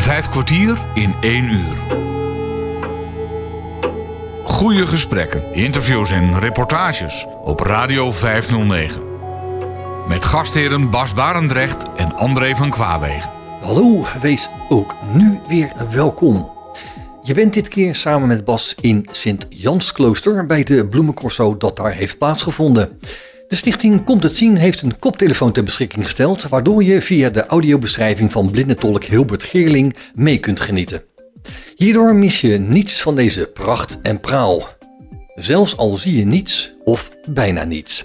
Vijf kwartier in één uur. Goede gesprekken, interviews en reportages op Radio 509. Met gastheren Bas Barendrecht en André van Kwaabegen. Hallo, wees ook nu weer welkom. Je bent dit keer samen met Bas in Sint-Jansklooster bij de bloemencorso dat daar heeft plaatsgevonden. De stichting Komt het Zien heeft een koptelefoon ter beschikking gesteld, waardoor je via de audiobeschrijving van blindentolk Hilbert Geerling mee kunt genieten. Hierdoor mis je niets van deze pracht en praal. Zelfs al zie je niets of bijna niets.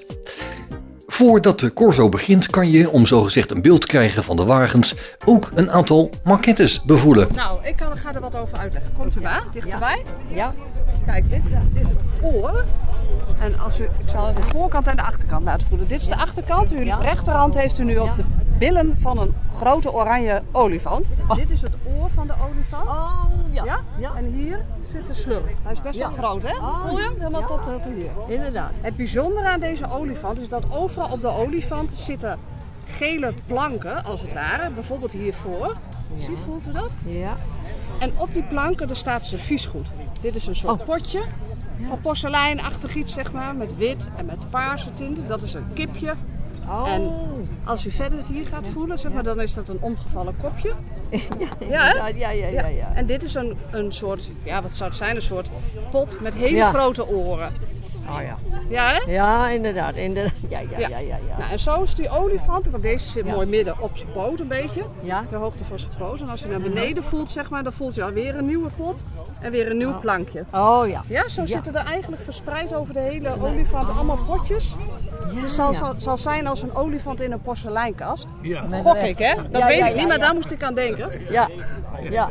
Voordat de corso begint kan je, om zogezegd een beeld te krijgen van de wagens, ook een aantal maquettes bevoelen. Nou, ik kan, ga er wat over uitleggen. Komt u maar, dichterbij. Ja. Kijk, dit, dit is het oor. En als u, ik zal de voorkant en de achterkant laten voelen. Dit is de achterkant. Uw Ja. rechterhand heeft u nu op de billen van een grote oranje olifant. Dit is het oor van de olifant. Oh, ja. Ja? Ja, En hier zit de slurf. Hij is best Ja. wel groot, hè? Oh, Voel je hem? Helemaal ja. tot, tot hier. inderdaad. Het bijzondere aan deze olifant is dat overal op de olifant zitten gele planken, als het ware. Bijvoorbeeld hiervoor. Zie, voelt u dat? Ja. En op die planken daar staat serviesgoed. Dit is een soort Oh. potje van porseleinachtig iets, zeg maar, met wit en met paarse tinten. Dat is een kipje. Oh. En als u verder hier gaat voelen, zeg maar, dan is dat een omgevallen kopje. ja, Ja, ja, ja, ja. En dit is een, een soort, ja, wat zou het zijn? Een soort pot met hele grote oren. Oh ja. Ja, hè? Ja, inderdaad. inderdaad. Ja, ja, Ja. ja, ja. ja. Nou, en zo is die olifant, want deze zit Ja. mooi midden op zijn poot een beetje. Ja. Ter hoogte van zijn poot. En als je naar beneden voelt, zeg maar, dan voelt je alweer een nieuwe pot en weer een nieuw plankje. Oh ja. Ja, zo zitten er eigenlijk verspreid over de hele olifant allemaal potjes. Het zal, ja. zal, zal zijn als een olifant in een porseleinkast. Met Gok ik, hè? Dat Ja, weet ja, ik niet, ja, maar ja. daar moest ik aan denken. Ja. Ja.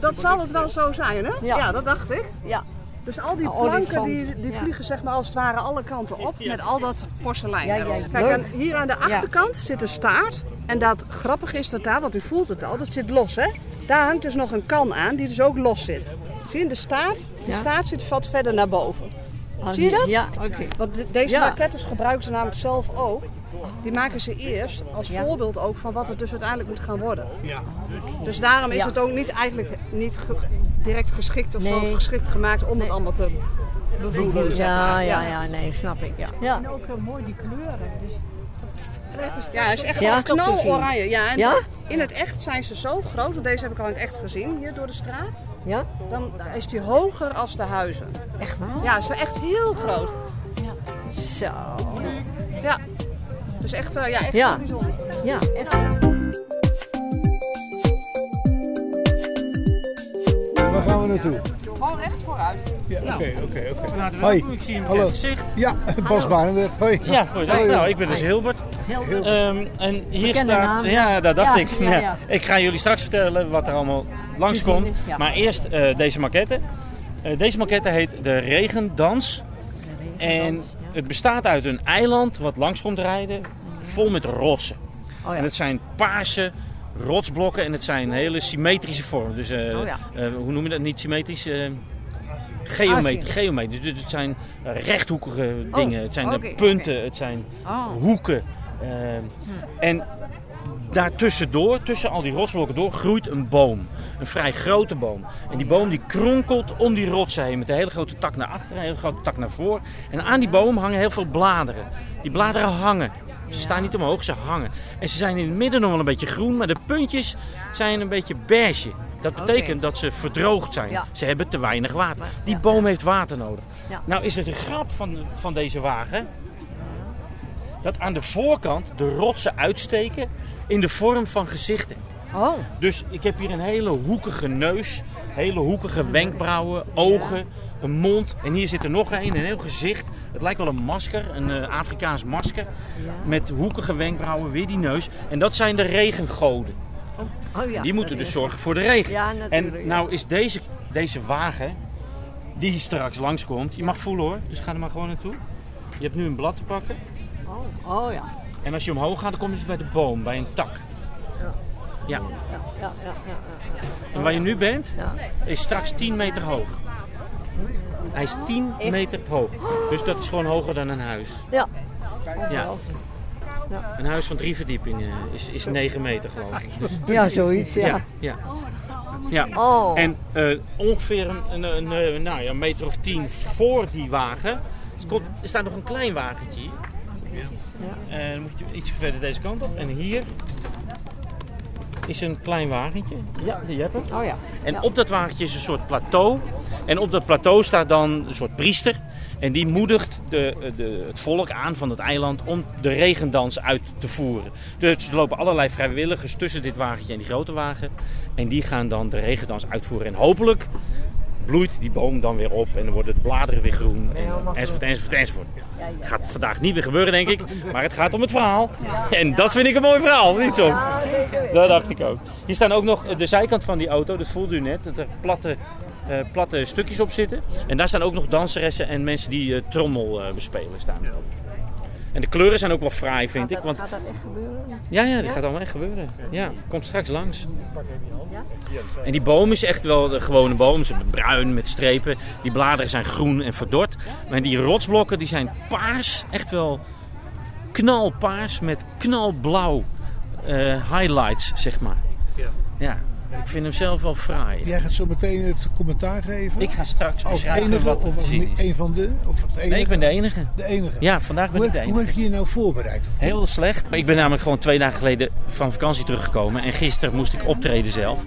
Dat zal het wel zo zijn, hè? Ja. Ja, dat dacht ik. Ja. Dus al die Een planken die, die ja. vliegen zeg maar als het ware alle kanten op met al dat porselein Ja, ja. Kijk, en hier aan de achterkant zit een staart. En dat grappige is dat daar, want u voelt het al, dat zit los hè. Daar hangt dus nog een kan aan die dus ook los zit. Zie je, de staart, de staart zit wat verder naar boven. Oh, Zie je dat? Ja, oké. Want de- deze Ja. maquettes gebruiken ze namelijk zelf ook. Die maken ze eerst als Ja. voorbeeld ook van wat het dus uiteindelijk moet gaan worden. Ja. Dus daarom is Ja. het ook niet eigenlijk niet direct geschikt of zo geschikt gemaakt om het allemaal te bevoelen. zeg Ja, maar. ja, ja, nee, snap ik. Ja. ja. En ook heel mooi die kleuren. Dus dat is Ja, hij is echt Ja, zien. knaloranje. Ja, en Ja? in het echt zijn ze zo groot, want deze heb ik al in het echt gezien, hier door de straat. Ja? Dan is die hoger als de huizen. Echt waar? Ja, ze zijn echt heel groot. Zo. Ja. Dus echt, eh, ja, echt Ja. bijzonder. Ja, echt. Waar gaan we naartoe? Gewoon recht vooruit. Ja, oké, oké, oké. Harte Hoi. ik zie hem gezicht. Ja, Bas Barendrecht. Hoi. Ja, goed. Nou, ik ben dus Hilbert. Heel Ehm, en hier staat... Ja, dat dacht Ja, ik. ja. Ik ga jullie straks vertellen wat er allemaal langskomt. Maar eerst eh, deze maquette. Eh, deze maquette heet de Regendans. En het bestaat uit een eiland wat langs komt rijden, vol met rotsen. Oh En het zijn paarse rotsblokken en het zijn hele symmetrische vormen. Dus eh, Oh ja. eh, hoe noem je dat? Niet symmetrisch? eh geometrisch. Geometrisch. Dus het zijn rechthoekige dingen. Het zijn Oh, punten. Het zijn Oh. hoeken. eh, En daartussendoor, tussen al die rotsblokken door, groeit een boom. Een vrij grote boom. En die boom die kronkelt om die rotsen heen met een hele grote tak naar achteren, een hele grote tak naar voren. En aan die boom hangen heel veel bladeren. Die bladeren hangen. Ze staan niet omhoog, ze hangen. En ze zijn in het midden nog wel een beetje groen, maar de puntjes zijn een beetje beige. Dat betekent dat ze verdroogd zijn. Ja. Ze hebben te weinig water. Die Ja. boom heeft water nodig. Nou is het een grap van, van deze wagen dat aan de voorkant de rotsen uitsteken in de vorm van gezichten. Oh. Dus ik heb hier een hele hoekige neus, hele hoekige wenkbrauwen, ogen, een mond. En hier zit er nog een, een heel gezicht. Het lijkt wel een masker, een eh, Afrikaans masker. Met hoekige wenkbrauwen, weer die neus. En dat zijn de regengoden. Oh ja. Die moeten dus zorgen voor de regen. Ja, natuurlijk. En nou is deze, deze wagen, die straks langskomt, je mag voelen hoor, dus ga er maar gewoon naartoe. Je hebt nu een blad te pakken. Oh, oh ja. En als je omhoog gaat, dan kom je dus bij de boom, bij een tak. Ja. Ja, ja, ja, ja, ja. En waar je nu bent, Ja. is straks 10 meter hoog. Hij is 10 meter hoog. Dus dat is gewoon hoger dan een huis. Ja. Ja. Een huis van drie verdiepingen is, is 9 meter geloof ik. Dus, Ja, zoiets, ja. ja, ja. Ja. Oh. En eh, ongeveer een, een, een, eh, nou, ja, een meter of tien voor die wagen komt, er staat nog een klein wagentje hier. En dan moet je iets verder deze kant op. En hier is een klein wagentje. Ja, je hebt het. Oh ja. En op dat wagentje is een soort plateau. En op dat plateau staat dan een soort priester. En die moedigt de, de, het volk aan van het eiland om de regendans uit te voeren. Dus er lopen allerlei vrijwilligers tussen dit wagentje en die grote wagen. En die gaan dan de regendans uitvoeren. En hopelijk bloeit die boom dan weer op en dan worden de bladeren weer groen. En, enzovoort, enzovoort, enzovoort. Gaat vandaag niet meer gebeuren, denk ik. Maar het gaat om het verhaal. En dat vind ik een mooi verhaal, niet zo? Dat dacht ik ook. Hier staan ook nog de zijkant van die auto, dat voelde u net. Dat er platte, eh, platte stukjes op zitten. En daar staan ook nog danseressen en mensen die eh, trommel eh, bespelen staan. En de kleuren zijn ook wel fraai, vind ik. Want Gaat dat echt gebeuren? ja, ja, dit gaat allemaal echt gebeuren. Ja, komt straks langs. En die boom is echt wel de gewone boom. Ze zijn bruin met strepen. Die bladeren zijn groen en verdord. Maar die rotsblokken die zijn paars. Echt wel knalpaars met knalblauw eh, highlights, zeg maar. Ja. Ja, ik vind hem zelf wel fraai. Jij gaat zo meteen het commentaar geven. Ik ga straks als beschrijven enige wat of als een van de? Of het enige? Nee, ik ben de enige. De enige. Ja, vandaag ben Hoe, ik de enige. hoe heb je je nou voorbereid? Heel slecht. Ik ben namelijk gewoon twee dagen geleden van vakantie teruggekomen. En gisteren moest ik optreden zelf.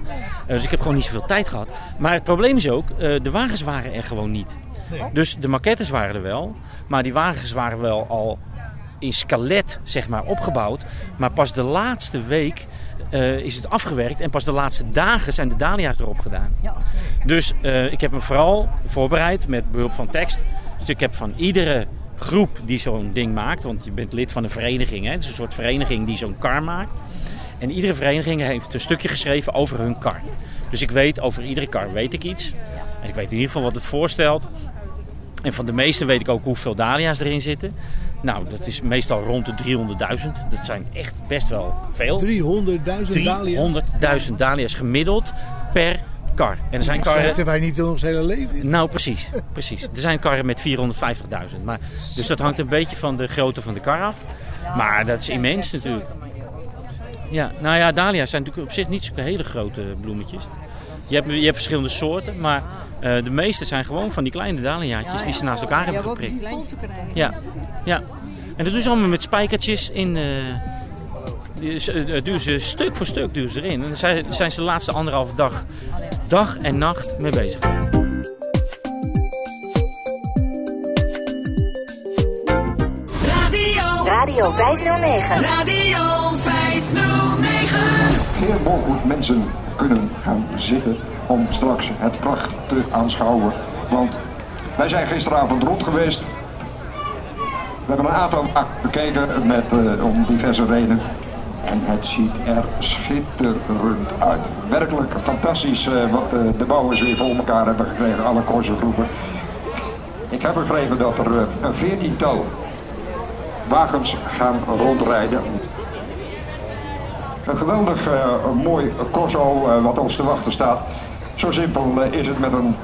Eh, dus ik heb gewoon niet zoveel tijd gehad. Maar het probleem is ook, eh, de wagens waren er gewoon niet. Nee. Dus de maquettes waren er wel. Maar die wagens waren wel al in skelet zeg maar, opgebouwd. Maar pas de laatste week eh, is het afgewerkt. En pas de laatste dagen zijn de dahlia's erop gedaan. Dus eh, ik heb me vooral voorbereid met behulp van tekst. Dus ik heb van iedere groep die zo'n ding maakt, want je bent lid van een vereniging, hè? het is een soort vereniging die zo'n kar maakt. En iedere vereniging heeft een stukje geschreven over hun kar. Dus ik weet over iedere kar weet ik iets. En ik weet in ieder geval wat het voorstelt. En van de meeste weet ik ook hoeveel dahlia's erin zitten. Nou, dat is meestal rond de 300.000. Dat zijn echt best wel veel. 300.000 dahlia. 300.000 dahlia's gemiddeld per kar. En er zijn karren... Sluiten wij niet in ons hele leven in? Nou, precies. precies. Er zijn karren met 450.000. Maar, dus dat hangt een beetje van de grootte van de kar af. Maar dat is immens natuurlijk. Ja, nou ja, dahlia's zijn natuurlijk op zich niet zulke hele grote bloemetjes. Je hebt, je hebt verschillende soorten, maar eh, de meeste zijn gewoon van die kleine dahliaatjes die ze naast elkaar hebben geprikt. vol te krijgen. Ja, ja. En dat doen ze allemaal met spijkertjes in. eh die is- eh, duwen ze stuk voor stuk duwen ze erin. En daar zijn, zijn ze de laatste anderhalve dag, dag en nacht mee bezig. Radio, Radio 509. Radio 509. Heer Bolgoed, mensen kunnen gaan zitten om straks het pracht te aanschouwen. Want wij zijn gisteravond rond geweest. We hebben een aantal bekeken met, eh, om diverse redenen. En het ziet er schitterend uit. Werkelijk fantastisch eh, wat eh, de bouwers weer voor elkaar hebben gekregen, alle groepen. Ik heb begrepen dat er een veertiental wagens gaan rondrijden. Een geweldig mooi corso wat ons te wachten staat. Zo simpel is het met een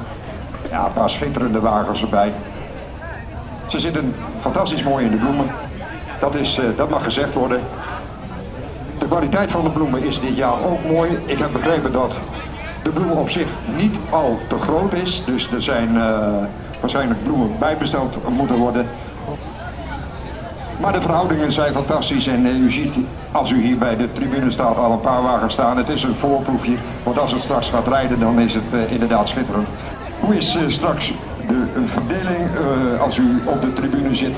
ja, paar schitterende wagens erbij. Ze zitten fantastisch mooi in de bloemen. Dat, is, eh, dat mag gezegd worden. De kwaliteit van de bloemen is dit jaar ook mooi. Ik heb begrepen dat de bloemen op zich niet al te groot is. Dus er zijn eh, waarschijnlijk bloemen bijbesteld moeten worden. Maar de verhoudingen zijn fantastisch en eh, u ziet als u hier bij de tribune staat al een paar wagens staan. Het is een voorproefje, want als het straks gaat rijden dan is het eh, inderdaad schitterend. Hoe is straks de eh, verdeling eh, als u op de tribune zit?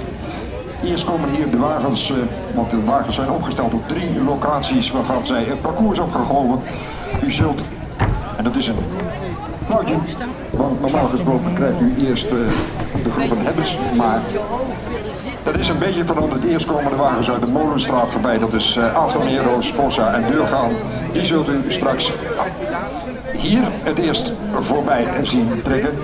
Eerst komen hier de wagens, eh, want de wagens zijn opgesteld op drie locaties waarvan zij het parcours opgegooid. U zult, en dat is een foutje, want normaal gesproken krijgt u eerst eh, de groep van hebbers, maar dat is een beetje veranderd. Eerst komen de wagens uit de Molenstraat voorbij. Dat is uh, Fossa en Deurgaan. Die zult u straks hier het eerst voorbij zien trekken.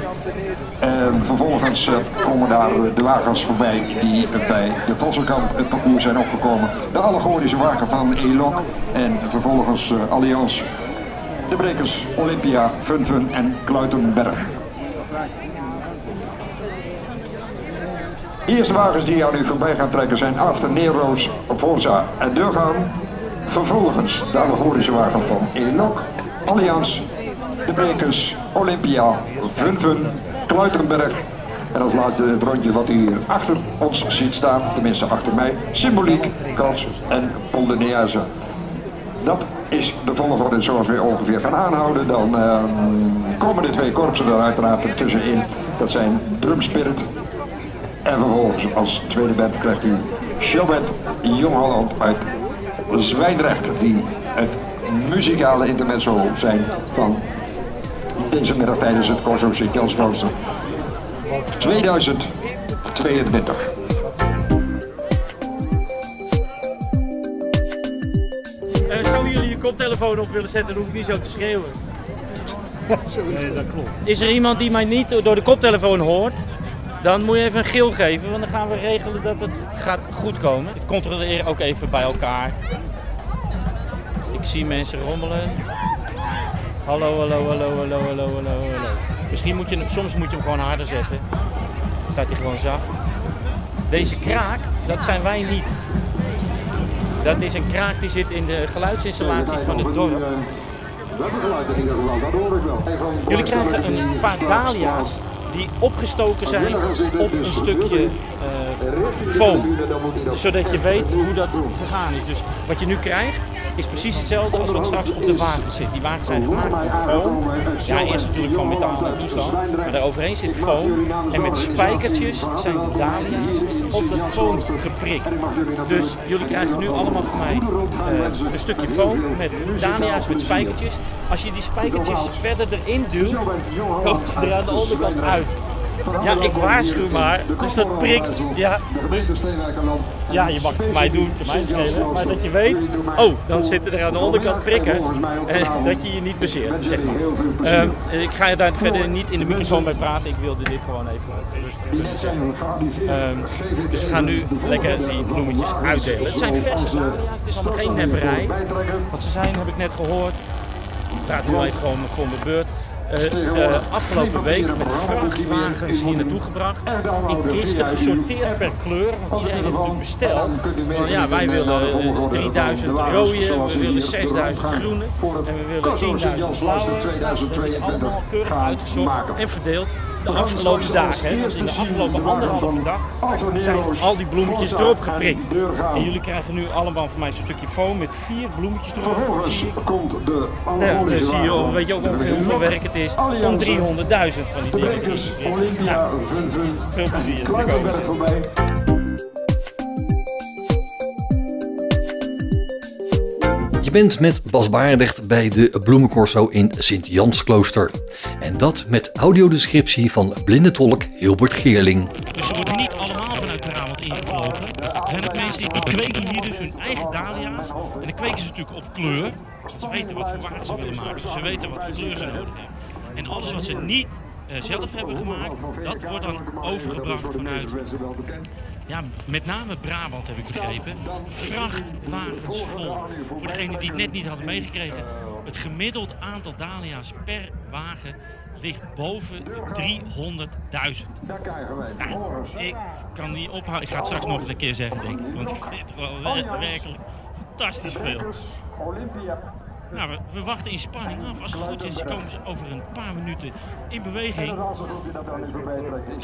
En vervolgens eh, komen daar de wagens voorbij die bij de Vossenkamp het parcours zijn opgekomen. De allegorische wagen van Elok en vervolgens eh, Allianz. De brekers Olympia, Fun Fun en Kluitenberg. De eerste wagens die aan u voorbij gaan trekken zijn After Nero's, Forza en Deurgaan. Vervolgens de allegorische wagen van Elok, Allianz de bekers Olympia, Vunven, Kluitenberg. En als laatste het rondje wat u hier achter ons ziet staan, tenminste achter mij, Symboliek, Kans en Polonaise. Dat is de volgorde zoals we ongeveer gaan aanhouden. Dan ehm, komen de twee korpsen er uiteraard er tussenin. Dat zijn Drum Spirit. En vervolgens als tweede band krijgt u Showband Jong Holland uit Zwijndrecht. Die het muzikale intermezzo zijn van deze middag tijdens het Corso Klooster 2022. Eh, zouden jullie je koptelefoon op willen zetten, dan hoef ik niet zo te schreeuwen. Nee, dat klopt. Is er iemand die mij niet door de koptelefoon hoort? Dan moet je even een geel geven, want dan gaan we regelen dat het gaat goed komen. Ik controleer ook even bij elkaar. Ik zie mensen rommelen. Hallo, hallo, hallo, hallo, hallo, hallo, hallo. Misschien moet je hem, soms moet je hem gewoon harder zetten. Dan staat hij gewoon zacht. Deze kraak, dat zijn wij niet. Dat is een kraak die zit in de geluidsinstallatie van het dorp. Jullie krijgen een paar dahlia's die opgestoken zijn op een stukje eh, foam. Zodat je weet hoe dat gegaan is. Dus wat je nu krijgt is precies hetzelfde als wat straks op de wagen zit. Die wagens zijn gemaakt van foam. Ja, eerst natuurlijk van metaal en toestand. Maar daaroverheen zit foam. En met spijkertjes zijn de op dat foam geprikt. Dus jullie krijgen nu allemaal van mij eh, een stukje foam met dahlia's met spijkertjes. Als je die spijkertjes verder erin duwt, komen ze er aan de onderkant uit. Ja, ik waarschuw maar. Dus dat prikt. Ja, ja je mag het voor mij doen, kan mij schelen. Maar dat je weet, oh, dan zitten er aan de onderkant prikkers. En dat je je niet baseert, zeg maar. Ehm, ik ga daar verder niet in de microfoon bij praten. Ik wilde dit gewoon even rustig. Ehm, dus we gaan nu lekker die bloemetjes uitdelen. Het zijn verse dahlia's, het is allemaal geen nepperij. Wat ze zijn heb ik net gehoord. Ik praat wel even gewoon voor mijn beurt. Uh, uh, afgelopen week met vrachtwagens hier naartoe gebracht. In kisten gesorteerd per kleur. Want iedereen heeft natuurlijk besteld. Van, ja, wij willen uh, 3000 rode, we willen 6000 groene en we willen 10.000 blauwe. Dat is allemaal keurig uitgezocht en verdeeld de afgelopen dagen. Want in de afgelopen anderhalve dag zijn al die bloemetjes erop geprikt. En jullie krijgen nu allemaal van mij zo'n stukje foam met vier bloemetjes erop. Zie je? komt de Ja, dan zie je, weet je ook ongeveer hoeveel werk het is om 300.000 van die dingen te prikken. Nou, veel plezier. Voorbij. Je bent met Bas Barendrecht bij de Bloemencorso in Sint-Jansklooster. En dat met audiodescriptie van blindentolk Hilbert Geerling. Dus ze worden niet allemaal vanuit Brabant ingevlogen. Er zijn ook mensen die, kweken hier dus hun eigen dahlia's. En dan kweken ze natuurlijk op kleur. Want ze weten wat voor wagen ze willen maken. Ze weten wat voor kleur ze nodig hebben. En alles wat ze niet eh, zelf hebben gemaakt, dat wordt dan overgebracht vanuit, ja, met name Brabant heb ik begrepen, vrachtwagens vol. Voor degenen die het net niet hadden meegekregen, het gemiddeld aantal dahlia's per wagen ligt boven de 300.000. Nou, ik kan niet ophouden. Ik ga het straks nog een keer zeggen, denk ik. Want ik vind het wel wer- werkelijk fantastisch veel. Nou, we, we wachten in spanning af. Als het goed is, komen ze over een paar minuten in beweging. En dan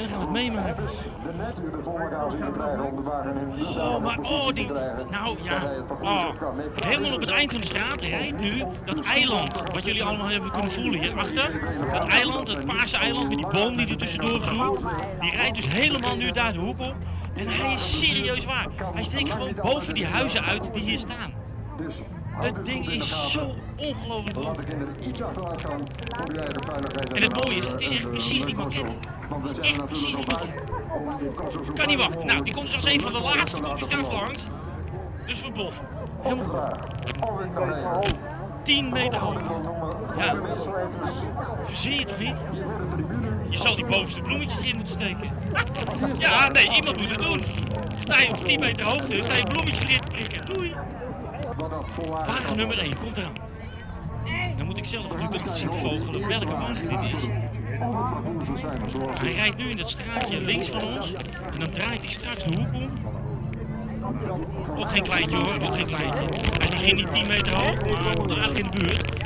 gaan we het meemaken. Oh, maar oh, die. Nou ja. Oh, helemaal op het eind van de straat rijdt nu dat eiland. Wat jullie allemaal hebben kunnen voelen hierachter. Dat eiland, het paarse eiland met die boom die er tussendoor groeit. Die rijdt dus helemaal nu daar de hoek op. En hij is serieus waar. Hij steekt gewoon boven die huizen uit die hier staan. Het ding is zo ongelooflijk hoog. En het mooie is, het is echt precies die maquette. Het is echt precies die maquette. Kan niet wachten. Nou, die komt zoals een van de laatste die straks langs. Dus we boffen. Helemaal goed. 10 meter hoog. Ja. Verzin je toch niet? Je zal die bovenste bloemetjes erin moeten steken. Ja, nee, iemand moet het doen. Sta je op 10 meter hoogte, sta je bloemetjes erin prikken. Doei. Wagen nummer 1, komt eraan. Dan moet ik zelf natuurlijk ook zien vogelen welke wagen dit is. Hij rijdt nu in dat straatje links van ons. En dan draait hij straks de hoek om. Ook geen kleintje hoor, ook geen kleintje. Hij is niet 10 meter hoog, maar komt aardig in de buurt.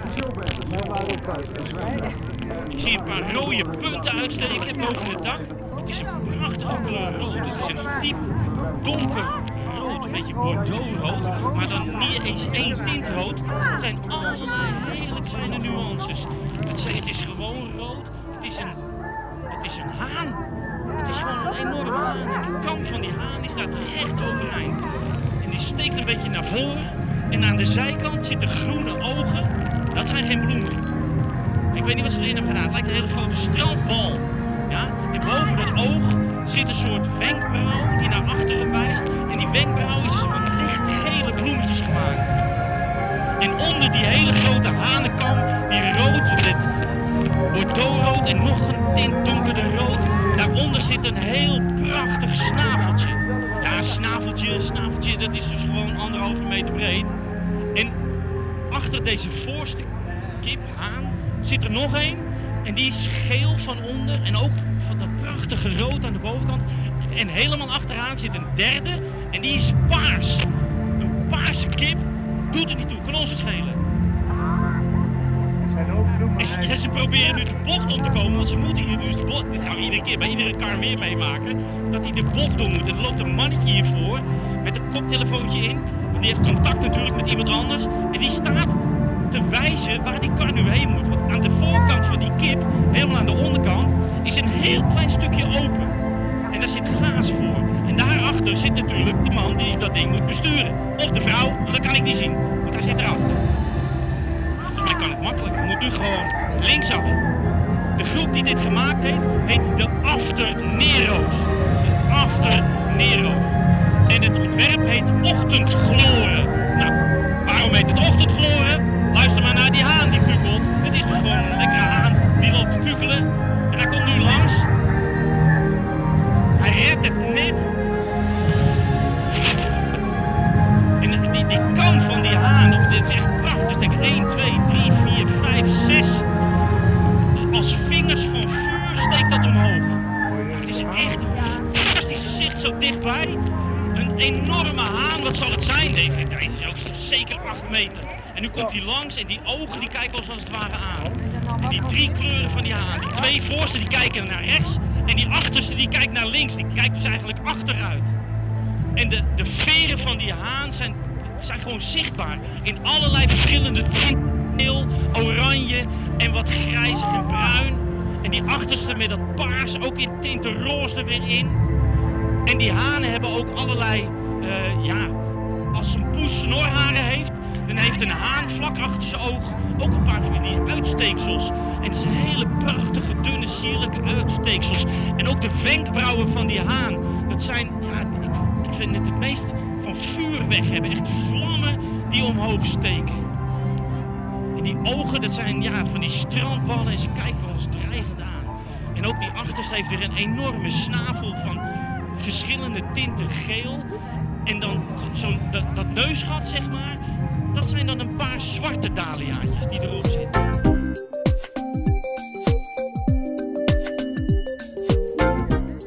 Ik zie een paar rode punten uitsteken boven het dak. Het is een prachtige kleur rood. Het is een diep donker een beetje bordeauxrood, maar dan niet eens één tint rood. Het zijn allerlei hele kleine nuances. Het, is gewoon rood. Het is een, het is een haan. Het is gewoon een enorme haan. Die kam van die haan die staat recht overeind. En die steekt een beetje naar voren. En aan de zijkant zitten groene ogen. Dat zijn geen bloemen. Ik weet niet wat ze erin hebben gedaan. Het lijkt een hele grote strandbal. En boven dat oog zit een soort wenkbrauw die naar achteren wijst. En die wenkbrauw is van lichtgele bloemetjes gemaakt. En onder die hele grote hanenkam, die rood met bordeauxrood en nog een tint donkerder rood. Daaronder zit een heel prachtig snaveltje. Ja, een snaveltje, een snaveltje, dat is dus gewoon anderhalve meter breed. En achter deze voorste kip, haan, zit er nog één. En die is geel van onder en ook van dat prachtige rood aan de bovenkant. En helemaal achteraan zit een derde en die is paars. Een paarse kip doet er niet toe, kan ons het schelen. En ze, ja, ze proberen nu de bocht om te komen, want ze moeten hier dus de bocht. Dit gaan we iedere keer bij iedere kar weer meemaken. Dat hij de bocht door moet. En er loopt een mannetje hiervoor met een koptelefoontje in. En die heeft contact natuurlijk met iemand anders. En die staat te wijzen waar die kar nu heen moet. Want aan de voorkant van die kip, helemaal aan de onderkant, is een heel klein stukje open. En daar zit gaas voor. En daarachter zit natuurlijk de man die dat ding moet besturen. Of de vrouw, dat kan ik niet zien. Want hij zit erachter. Volgens mij kan het makkelijk. Je moet nu gewoon linksaf. De groep die dit gemaakt heeft, heet de After Nero's. De After Nero's. En het ontwerp heet Ochtendgloren. Nou, waarom heet het Ochtendgloren? Luister maar naar die haan die kukelt. Dit is dus gewoon een lekkere haan die loopt te kukelen. En hij komt nu langs. Hij redt het net. En die, die kam van die haan, of dit is echt prachtig. Kijk, 1, 2, 3, 4, 5, 6. Als vingers van vuur steekt dat omhoog. Het is echt een fantastische zicht zo dichtbij. Een enorme haan, wat zal het zijn? Deze, deze is ook zeker 8 meter. En nu komt hij langs en die ogen die kijken ons als het ware aan. En die drie kleuren van die haan. Die twee voorste die kijken naar rechts. En die achterste die kijkt naar links. Die kijkt dus eigenlijk achteruit. En de, de veren van die haan zijn, zijn gewoon zichtbaar. In allerlei verschillende tinten. Geel, oranje en wat grijzig en bruin. En die achterste met dat paars ook in tinten roze er weer in. En die hanen hebben ook allerlei, eh, ja, als een poes snorharen heeft, dan heeft een haan vlak achter zijn oog ook een paar van die uitsteeksels. En zijn hele prachtige, dunne, sierlijke uitsteeksels. En ook de wenkbrauwen van die haan, dat zijn, ja, ik, ik vind het het meest van vuur weg hebben. Echt vlammen die omhoog steken. En die ogen, dat zijn ja, van die strandballen en ze kijken ons dreigend aan. En ook die achterste heeft weer een enorme snavel van verschillende tinten geel. En dan zo'n dat, dat neusgat, zeg maar, dat zijn dan een paar zwarte dahliaatjes die erop zitten.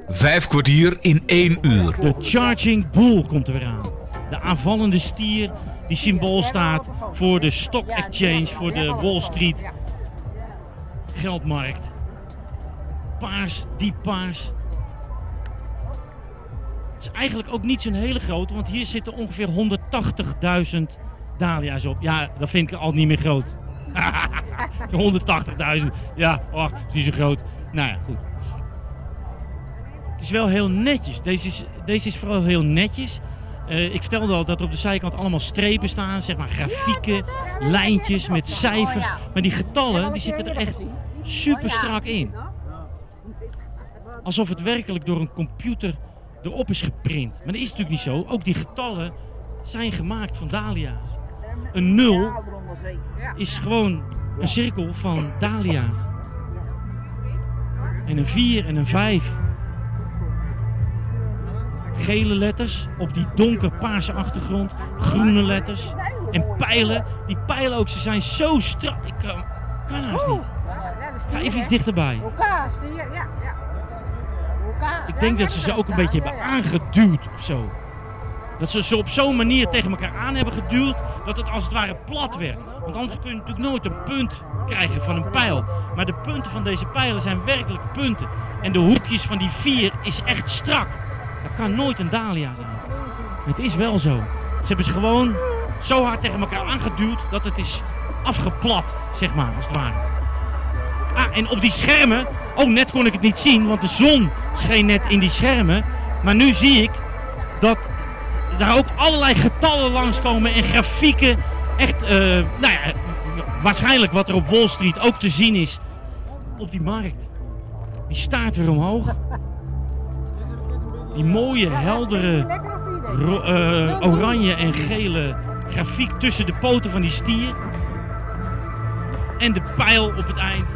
Vijf kwartier in één uur. De Charging Bull komt er weer aan. De aanvallende stier die symbool staat voor de Stock Exchange, voor de Wall Street geldmarkt. Paars, diep paars. Het is eigenlijk ook niet zo'n hele grote, want hier zitten ongeveer 180.000 dahlia's op. Ja, dat vind ik al niet meer groot. 180.000, ja, och, is niet zo groot. Nou ja, goed. Het is wel heel netjes. Deze is, deze is vooral heel netjes. Eh, ik vertelde al dat er op de zijkant allemaal strepen staan, zeg maar grafieken, lijntjes met cijfers. Maar die getallen die zitten er echt super strak in. Alsof het werkelijk door een computer erop is geprint. Maar dat is natuurlijk niet zo. Ook die getallen zijn gemaakt van dahlia's. Een 0 is gewoon een cirkel van dahlia's. En een 4 en een 5 gele letters op die donkerpaarse achtergrond, groene letters en pijlen. Die pijlen ook, ze zijn zo strak. Ik kan, kan haast niet. Ga even iets dichterbij. Ja, ja. Ik denk dat ze ze ook een beetje hebben aangeduwd of zo. Dat ze ze op zo'n manier tegen elkaar aan hebben geduwd dat het als het ware plat werd. Want anders kun je natuurlijk nooit een punt krijgen van een pijl. Maar de punten van deze pijlen zijn werkelijk punten. En de hoekjes van die vier is echt strak. Dat kan nooit een dahlia zijn. Het is wel zo. Ze hebben ze gewoon zo hard tegen elkaar aangeduwd dat het is afgeplat, zeg maar, als het ware. Ah, en op die schermen, oh net kon ik het niet zien, want de zon scheen net in die schermen. Maar nu zie ik dat daar ook allerlei getallen langskomen en grafieken. Echt, eh, nou ja, waarschijnlijk wat er op Wall Street ook te zien is op die markt. Die staart weer omhoog. Die mooie, heldere, eh, oranje en gele grafiek tussen de poten van die stier. En de pijl op het eind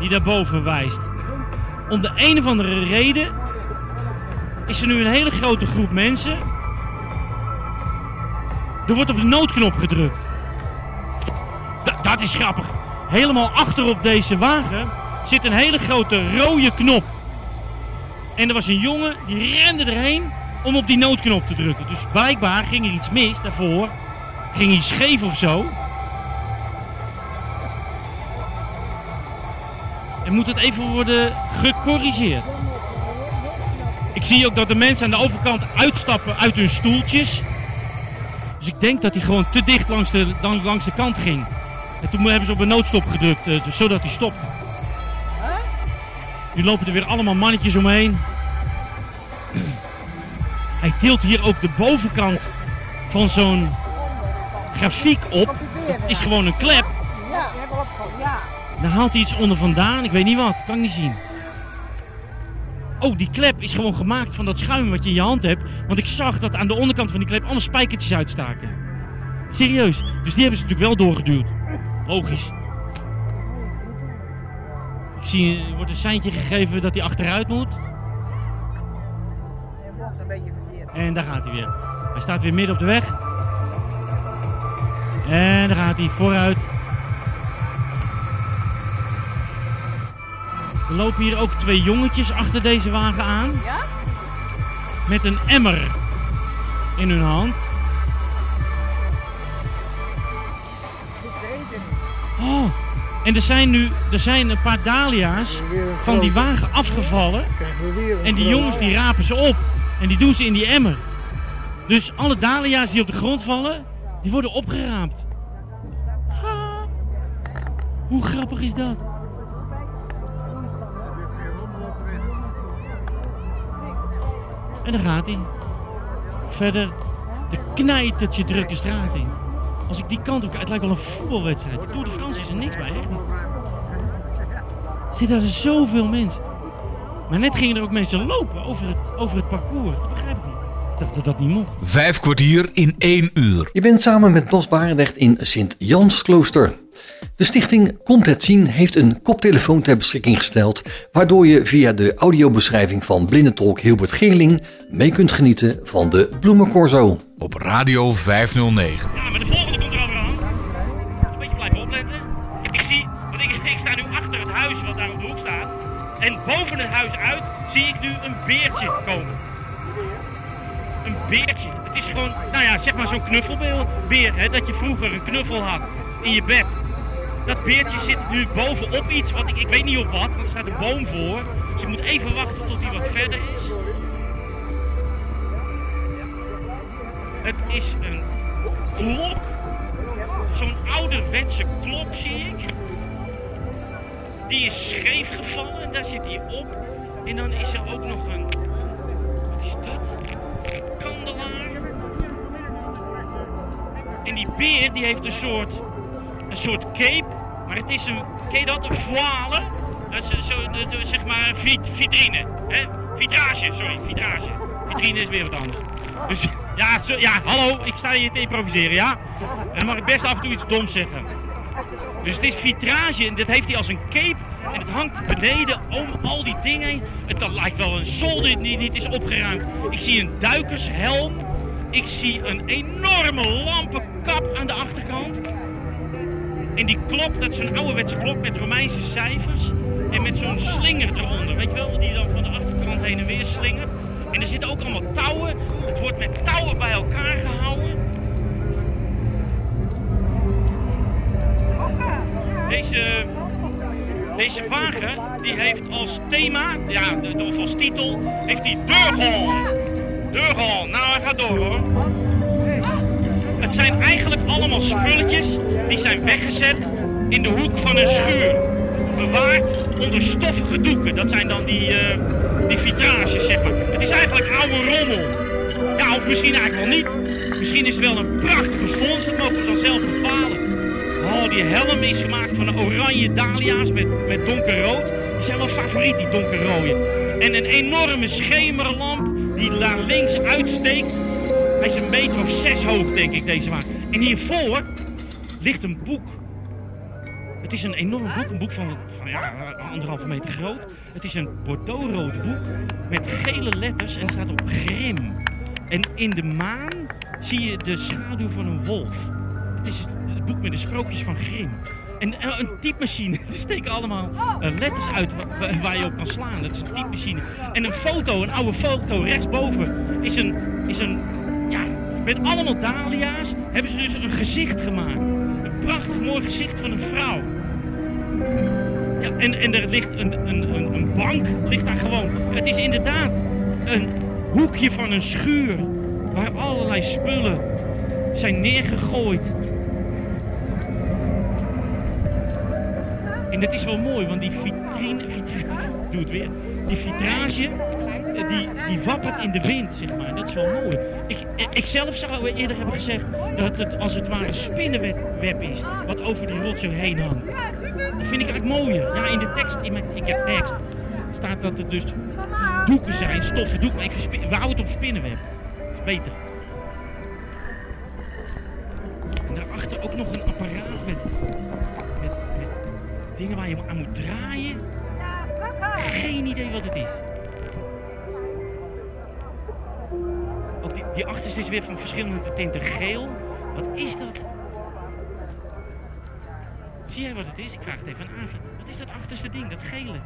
die daarboven wijst. Om de een of andere reden is er nu een hele grote groep mensen. Er wordt op de noodknop gedrukt. Da- dat is grappig. Helemaal achter op deze wagen zit een hele grote rode knop. En er was een jongen die rende erheen om op die noodknop te drukken. Dus blijkbaar ging er iets mis daarvoor. Ging hij scheef of zo. En moet het even worden gecorrigeerd. Ik zie ook dat de mensen aan de overkant uitstappen uit hun stoeltjes. Dus ik denk dat hij gewoon te dicht langs de, langs de kant ging. En toen hebben ze op een noodstop gedrukt, eh, dus zodat hij stopt. Nu lopen er weer allemaal mannetjes omheen. Hij tilt hier ook de bovenkant van zo'n grafiek op. Het is gewoon een klep. Daar haalt hij iets onder vandaan. Ik weet niet wat. Kan ik niet zien. Oh, die klep is gewoon gemaakt van dat schuim wat je in je hand hebt. Want ik zag dat aan de onderkant van die klep allemaal spijkertjes uitstaken. Serieus. Dus die hebben ze natuurlijk wel doorgeduwd. Logisch. Ik zie, er wordt een seintje gegeven dat hij achteruit moet. En daar gaat hij weer. Hij staat weer midden op de weg. En daar gaat hij vooruit. Er lopen hier ook twee jongetjes achter deze wagen aan. Ja? Met een emmer in hun hand. Oh, en er zijn nu er zijn een paar dahlia's van die wagen afgevallen. En die jongens die rapen ze op. En die doen ze in die emmer. Dus alle dahlia's die op de grond vallen, die worden opgeraapt. Ha. Hoe grappig is dat? En dan gaat hij. Verder de knijtertje drukke straat in. Als ik die kant op kijk, het lijkt wel een voetbalwedstrijd. De Tour de France is er niks bij, echt niet. Zitten er zoveel mensen. Maar net gingen er ook mensen lopen over het, over het parcours. Dat begrijp ik niet. Ik dacht dat dat niet mocht. Vijf kwartier in één uur. Je bent samen met Bas Barendrecht in Sint-Jansklooster. De stichting Komt het Zien heeft een koptelefoon ter beschikking gesteld, waardoor je via de audiobeschrijving van blindentolk Hilbert Geerling mee kunt genieten van de Bloemencorso. Op Radio 509. Ja, maar de volgende komt er aan. Een beetje blijven opletten. Ik zie, want ik, ik sta nu achter het huis wat daar op de hoek staat. En boven het huis uit zie ik nu een beertje komen. Een beertje. Het is gewoon, nou ja, zeg maar zo'n knuffelbeer. Hè, dat je vroeger een knuffel had in je bed. Dat beertje zit nu bovenop iets, wat ik, ik weet niet op wat, want er staat een boom voor. Dus ik moet even wachten tot hij wat verder is. Het is een klok. Zo'n ouderwetse klok zie ik. Die is scheef gevallen en daar zit hij op. En dan is er ook nog een. Wat is dat? Kandelaar. En die beer die heeft een soort. Een soort cape. Maar het is een. Ken je dat? Een voile. Dat is zo, zeg maar een vit, vitrine. Hè? Vitrage, sorry, vitrage. Vitrine is weer wat anders. Dus ja, zo, ja, hallo, ik sta hier te improviseren, ja? En dan mag ik best af en toe iets doms zeggen. Dus het is vitrage en dat heeft hij als een cape. En het hangt beneden om al die dingen heen. Het lijkt wel een zolder die niet is opgeruimd. Ik zie een duikershelm. Ik zie een enorme lampenkap aan de achterkant. En die klok, dat is een ouderwetse klok met Romeinse cijfers. En met zo'n slinger eronder, weet je wel, die dan van de achterkant heen en weer slingert. En er zitten ook allemaal touwen. Het wordt met touwen bij elkaar gehouden. Deze, deze wagen die heeft als thema, ja, of als titel, heeft hij Deurhal. Deurhal. Nou, hij gaat door hoor. Het zijn eigenlijk allemaal spulletjes die zijn weggezet in de hoek van een schuur. Bewaard onder stoffige doeken. Dat zijn dan die, eh, die vitrages, zeg maar. Het is eigenlijk oude rommel. Ja, of misschien eigenlijk wel niet. Misschien is het wel een prachtige vondst. Dat mogen we dan zelf bepalen. Oh, die helm is gemaakt van oranje dahlia's met, met donkerrood. Die zijn wel favoriet, die donkerrode. En een enorme schemerlamp die daar links uitsteekt. Hij is een meter of zes hoog, denk ik, deze wagen. En hiervoor ligt een boek. Het is een enorm boek, een boek van, van ja, anderhalve meter groot. Het is een bordeauxrood boek met gele letters en staat op Grim. En in de maan zie je de schaduw van een wolf. Het is het boek met de sprookjes van Grim. En eh, een typemachine, er steken allemaal eh, letters uit wa- wa- waar je op kan slaan. Dat is een typemachine. En een foto, een oude foto, rechtsboven, is een, is een ja, met allemaal dahlia's hebben ze dus een gezicht gemaakt. Een prachtig mooi gezicht van een vrouw. Ja, en, er ligt een, een, een, een bank, ligt daar gewoon. Het is inderdaad een hoekje van een schuur waar allerlei spullen zijn neergegooid. En dat is wel mooi, want die vitrine, vitrine doe het weer, die vitrage, die, die wappert in de wind, zeg maar. Dat is wel mooi. Ik, ik zelf zou eerder hebben gezegd dat het als het ware spinnenweb is, wat over die rotzooi heen hangt. Dat vind ik eigenlijk mooier. Ja, in de tekst, in mijn, ik heb tekst, staat dat er dus doeken zijn, stoffen doeken. Maar ik vind we houden het op spinnenweb. Dat is beter. En daarachter ook nog een apparaat met, met dingen waar je aan moet draaien. Geen idee wat het is. Die, achterste is weer van verschillende tinten geel. Wat is dat? Zie jij wat het is? Ik vraag het even aan. Wat is dat achterste ding, dat gele?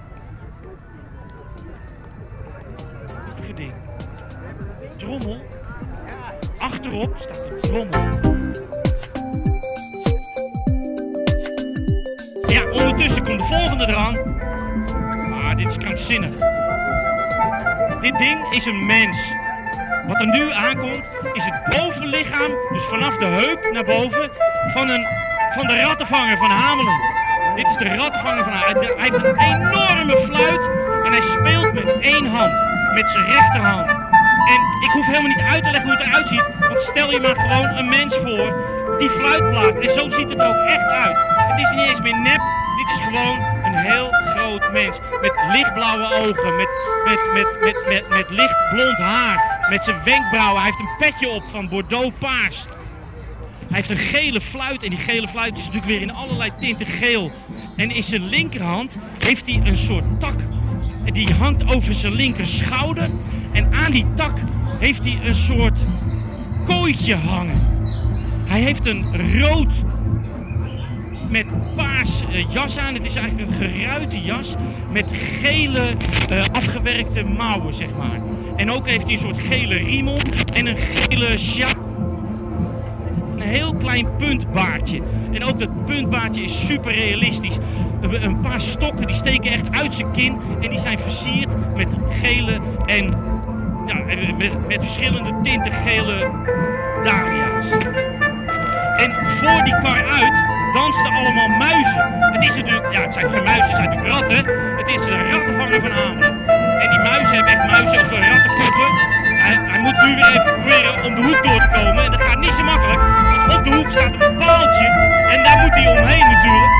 Wat voor ding? Trommel? Achterop staat een trommel. Ja, ondertussen komt de volgende eraan. Ah, dit is krankzinnig. Dit ding is een mens. Wat er nu aankomt, is het bovenlichaam, dus vanaf de heup naar boven, van, een, van de rattenvanger van Hamelen. Dit is de rattenvanger van Hamelen. Hij heeft een enorme fluit en hij speelt met één hand, met zijn rechterhand. En ik hoef helemaal niet uit te leggen hoe het eruit ziet, want stel je maar gewoon een mens voor die fluit blaast. En zo ziet het ook echt uit. Het is niet eens meer nep, dit is gewoon een heel groot mens. Met lichtblauwe ogen, met, met, met, met, met, met licht blond haar, met zijn wenkbrauwen. Hij heeft een petje op van Bordeaux paars. Hij heeft een gele fluit en die gele fluit is natuurlijk weer in allerlei tinten geel. En in zijn linkerhand heeft hij een soort tak. En die hangt over zijn linker schouder. En aan die tak heeft hij een soort kooitje hangen. Hij heeft een rood met paars eh, jas aan. Het is eigenlijk een geruite jas met gele eh, afgewerkte mouwen, zeg maar. En ook heeft hij een soort gele riemel en een gele sjaal. Een heel klein puntbaardje. En ook dat puntbaardje is super realistisch. Een- paar stokken die steken echt uit zijn kin en die zijn versierd met gele en ja, met, met verschillende tinten gele dahlia's. En voor die kar uit dansten allemaal muizen. Het is natuurlijk, ja, het zijn geen muizen, het zijn natuurlijk ratten. Het is de rattenvanger van Hamelen. En die muizen hebben echt muizen of rattenkoppen. Hij, hij moet nu weer even proberen om de hoek door te komen. En dat gaat niet zo makkelijk. Op de hoek staat een paaltje. En daar moet hij omheen natuurlijk.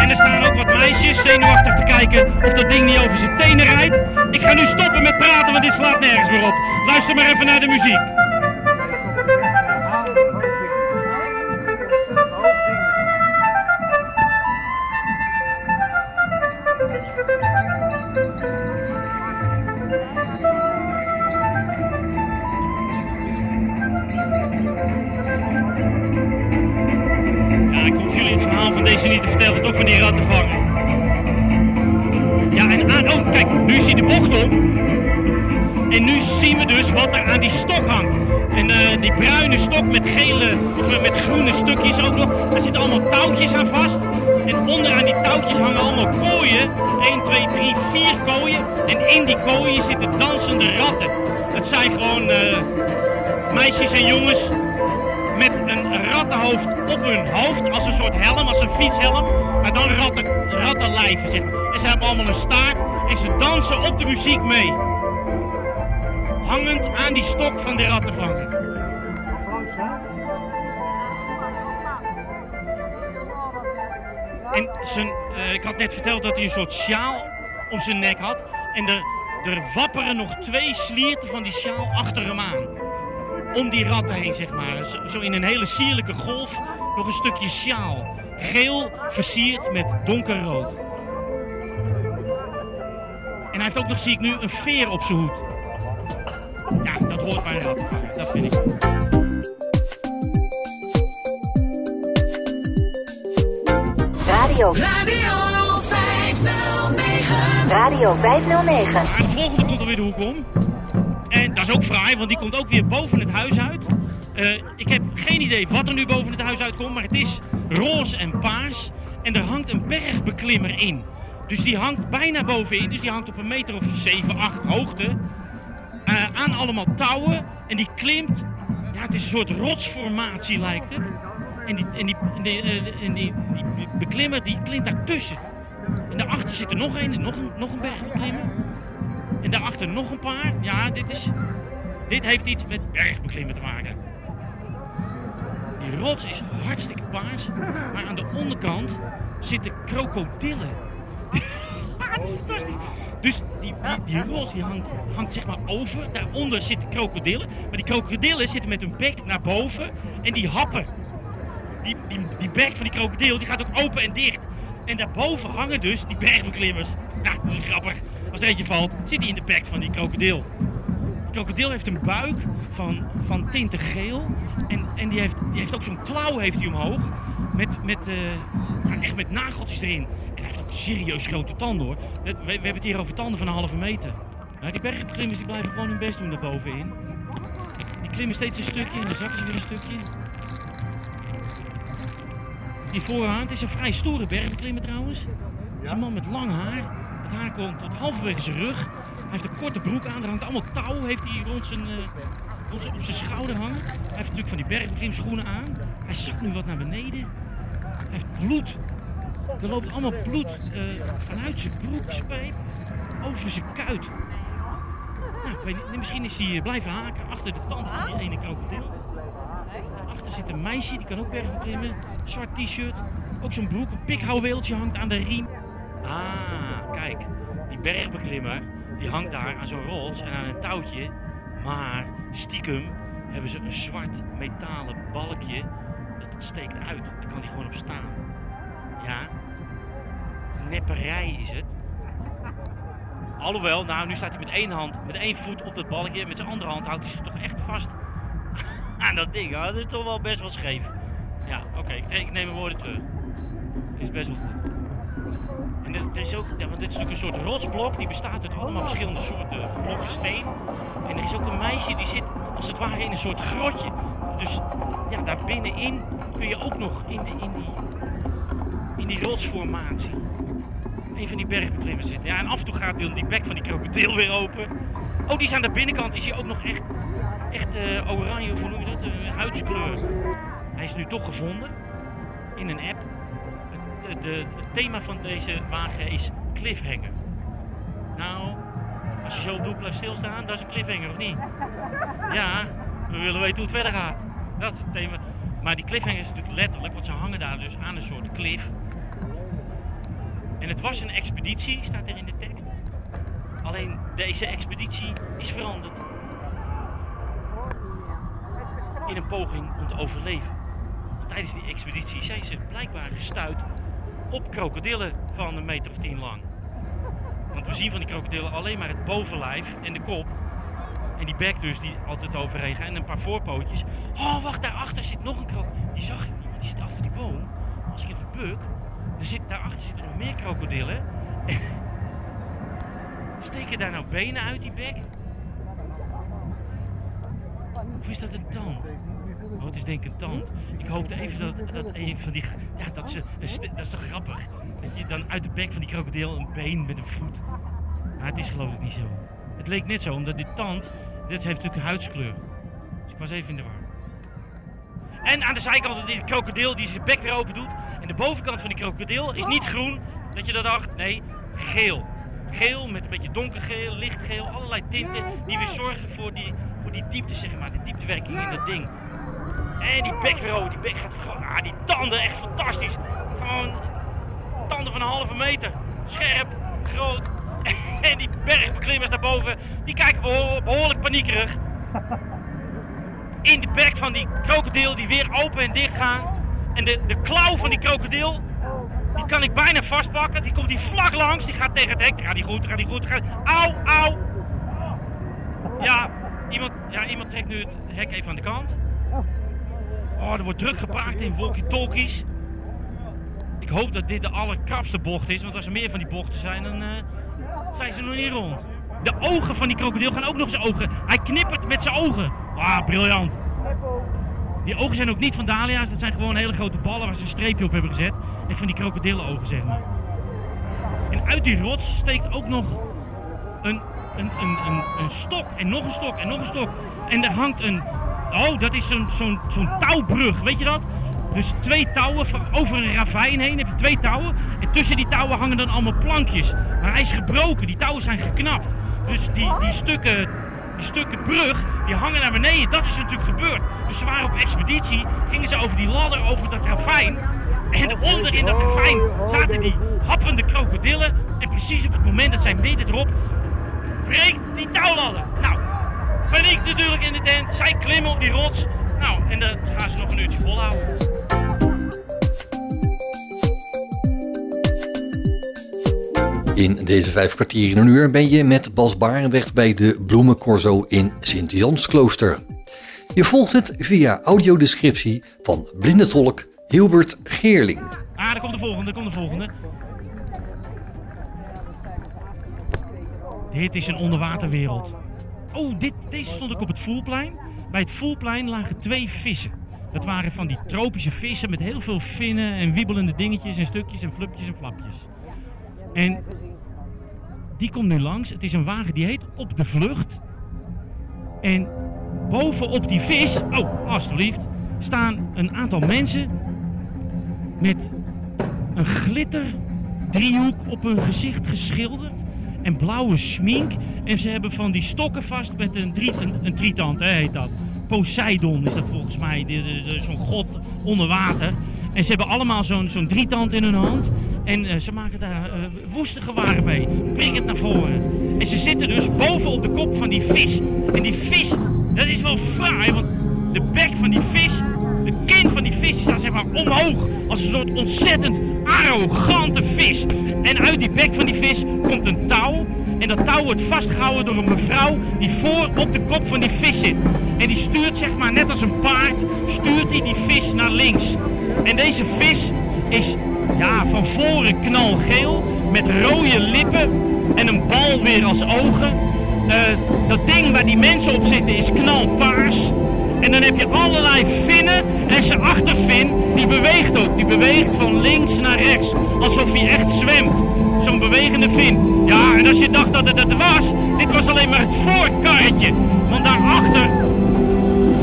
En er staan ook wat meisjes zenuwachtig te kijken of dat ding niet over zijn tenen rijdt. Ik ga nu stoppen met praten, want dit slaat nergens meer op. Luister maar even naar de muziek. In die kooien zitten dansende ratten. Het zijn gewoon eh, meisjes en jongens met een rattenhoofd op hun hoofd. Als een soort helm, als een fietshelm. Maar dan ratten, rattenlijven, zeg. En ze hebben allemaal een staart. En ze dansen op de muziek mee. Hangend aan die stok van die rattenvanger. En zijn, eh, ik had net verteld dat hij een soort sjaal om zijn nek had. En er, er wapperen nog twee slierten van die sjaal achter hem aan. Om die ratten heen, zeg maar. Zo, zo in een hele sierlijke golf nog een stukje sjaal. Geel versierd met donkerrood. En hij heeft ook nog, zie ik nu, een veer op zijn hoed. Ja, dat hoort bij een rattenvanger. Dat vind ik. Radio. Radio 509. Radio 509. Maar de volgende komt alweer de hoek om. En dat is ook fraai, want die komt ook weer boven het huis uit. Eh, ik heb geen idee wat er nu boven het huis uitkomt, maar het is roze en paars. En er hangt een bergbeklimmer in. Dus die hangt bijna bovenin, dus die hangt op een meter of 7, 8 hoogte. eh, aan allemaal touwen. En die klimt, ja het is een soort rotsformatie lijkt het. En die, en die, die, eh, die, die beklimmer die klimt daartussen. En daarachter zit er nog een, nog een, nog een bergbeklimmer. En daarachter nog een paar. Ja, dit, is, dit heeft iets met bergbeklimmen te maken. Die rots is hartstikke paars. Maar aan de onderkant zitten krokodillen. dat is fantastisch. Dus die, die, die rots die hangt, hangt zeg maar over. Daaronder zitten krokodillen. Maar die krokodillen zitten met hun bek naar boven. En die happen. Die, die, die bek van die krokodil die gaat ook open en dicht. En daarboven hangen dus die bergbeklimmers. Nou, dat is grappig. Als er eentje valt, zit hij in de bek van die krokodil. Die krokodil heeft een buik van, van tinten geel. En, en die, heeft, die heeft ook zo'n klauw heeft hij omhoog. Met, met, eh, ja, echt met nageltjes erin. En hij heeft ook serieus grote tanden hoor. We, we hebben het hier over tanden van een halve meter. Nou, die bergbeklimmers die blijven gewoon hun best doen daarbovenin. Die klimmen steeds een stukje en dan zakken ze weer een stukje. Die voorhand is een vrij stoere bergbeklimmer trouwens. Het is een man met lang haar. Het haar komt tot halverwege zijn rug. Hij heeft een korte broek aan. Er hangt allemaal touw heeft hij rond zijn, eh, rond zijn, op zijn schouder hangen. Hij heeft natuurlijk van die bergbeklimschoenen aan. Hij zakt nu wat naar beneden. Hij heeft bloed. Er loopt allemaal bloed eh, vanuit zijn broekspijp over zijn kuit. Nou, ik weet niet, misschien is hij eh, blijven haken achter de tand van die ene krokodil. Daarachter zit een meisje, die kan ook bergbeklimmen. Zwart t-shirt, ook zo'n broek. Een pikhouweeltje hangt aan de riem. Ah, kijk. Die bergbeklimmer, die hangt daar aan zo'n rots en aan een touwtje. Maar stiekem hebben ze een zwart metalen balkje. Dat steekt uit. Daar kan hij gewoon op staan. Ja. Nepperij is het. Alhoewel, nou, nu staat hij met één hand, met één voet op dat balkje. Met zijn andere hand houdt hij zich toch echt vast aan dat ding. Dat is toch wel best wel scheef. Ja, oké, ik, ik neem mijn woorden terug. Is best wel goed. En er is ook, want dit is natuurlijk een soort rotsblok. Die bestaat uit allemaal verschillende soorten blokken steen. En er is ook een meisje die zit als het ware in een soort grotje. Dus ja, daar binnenin kun je ook nog in, in, die, in die rotsformatie. Een van die bergbeklimmers zitten. Ja, en af en toe gaat die, bek van die krokodil weer open. Oh, die is aan de binnenkant. Is hij ook nog echt, echt oranje, hoe noem je dat? Huidskleur. Hij is nu toch gevonden. In een app. Het, de, de- het thema van deze wagen is cliffhanger. Nou, als je zo op doel blijft stilstaan, dat is een cliffhanger, of niet? Ja, we willen weten hoe het verder gaat. Dat is het thema. Maar die cliffhanger is natuurlijk letterlijk, want ze hangen daar dus aan een soort cliff. En het was een expeditie, staat er in de tekst. Alleen deze expeditie is veranderd in een poging om te overleven. Tijdens die expeditie zijn ze blijkbaar gestuurd op krokodillen van een meter of tien lang. Want we zien van die krokodillen alleen maar het bovenlijf en de kop. En die bek dus, die altijd overheen. En een paar voorpootjes. Oh, wacht, daarachter zit nog een krokodil. Die zag ik niet, die zit achter die boom. Als ik even buk, er zit, daarachter zitten nog meer krokodillen. Steken daar nou benen uit die bek? Of is dat een tand? Oh, het is denk ik een tand. Ik hoopte even dat, dat een van die... Ja, dat, ze, dat is toch grappig? Dat je dan uit de bek van die krokodil een been met een voet... Maar het is geloof ik niet zo. Het leek net zo, omdat die tand... Dit heeft natuurlijk een huidskleur. Dus ik was even in de war. En aan de zijkant die krokodil die zijn bek weer open doet. En de bovenkant van die krokodil is niet groen, dat je dat dacht. Nee, geel. Geel met een beetje donkergeel, lichtgeel, allerlei tinten die weer zorgen voor die, die diepte, zeg maar. De dieptewerking in dat ding. En die bek weer open, die bek gaat gewoon, ah, die tanden echt fantastisch. Gewoon tanden van een halve meter. Scherp, groot. En die bergbeklimmers daarboven, die kijken behoor- behoorlijk paniekerig in de bek van die krokodil die weer open en dicht gaan. En de, de klauw van die krokodil, die kan ik bijna vastpakken. Die komt die vlak langs, die gaat tegen het hek. Die gaat niet goed, die gaat niet goed. Die gaat... Auw, auw. Ja iemand, ja, iemand trekt nu het hek even aan de kant. Oh, er wordt druk gepraat in walkie-talkies. Ik hoop dat dit de allerkrapste bocht is, want als er meer van die bochten zijn, dan eh, zijn ze nog niet rond. De ogen van die krokodil gaan ook nog zijn ogen. Hij knippert met zijn ogen. Ah, briljant. Die ogen zijn ook niet van dahlia's. Dat zijn gewoon hele grote ballen waar ze een streepje op hebben gezet. En van die krokodillenogen, zeg maar. En uit die rots steekt ook nog een, een, een, stok. En nog een stok. En nog een stok. En er hangt een... Oh, dat is zo'n zo'n zo'n touwbrug. Weet je dat? Dus twee touwen over een ravijn heen heb je twee touwen. En tussen die touwen hangen dan allemaal plankjes. Maar hij is gebroken. Die touwen zijn geknapt. Dus die, die stukken die stukken brug, die hangen naar beneden. Dat is natuurlijk gebeurd. Dus ze waren op expeditie, gingen ze over die ladder, over dat ravijn. En onder in dat ravijn zaten die happende krokodillen. En precies op het moment dat zij midden erop, breekt die touwladder. Nou, paniek natuurlijk in de tent. Zij klimmen op die rots. Nou, en dat gaan ze nog een uurtje volhouden. In deze vijf kwartier in een uur ben je met Bas Barendrecht bij de Bloemencorso in Sint-Jansklooster. Je volgt het via audiodescriptie van blindentolk Hilbert Geerling. Ah, daar komt de volgende, daar komt de volgende. Dit is een onderwaterwereld. Oh, dit, deze stond ik op het Voelplein. Bij het Voelplein lagen twee vissen. Dat waren van die tropische vissen met heel veel vinnen en wiebelende dingetjes en stukjes en flupjes en flapjes. En die komt nu langs. Het is een wagen die heet Op de Vlucht. En bovenop die vis, oh, alstublieft, staan een aantal mensen met een glitter driehoek op hun gezicht geschilderd en blauwe smink. En ze hebben van die stokken vast met een, drie, een, een trietand, hè, heet dat. Poseidon is dat volgens mij, zo'n god onder water. En ze hebben allemaal zo'n zo'n drietand in hun hand. En eh, ze maken daar eh woeste gewaren mee. Prikkend naar voren. En ze zitten dus boven op de kop van die vis. En die vis, dat is wel fraai, want de bek van die vis, kin van die vis staat zeg maar omhoog. Als een soort ontzettend arrogante vis. En uit die bek van die vis komt een touw. En dat touw wordt vastgehouden door een mevrouw die voor op de kop van die vis zit. En die stuurt zeg maar net als een paard, stuurt hij die vis naar links. En deze vis is ja, van voren knalgeel met rode lippen en een bal weer als ogen. Eh, dat ding waar die mensen op zitten is knalpaars. En dan heb je allerlei vinnen en zijn achtervin die beweegt ook. Die beweegt van links naar rechts, alsof hij echt zwemt. Zo'n bewegende vin. Ja, en als je dacht dat het het was, dit was alleen maar het voorkarretje. Want daarachter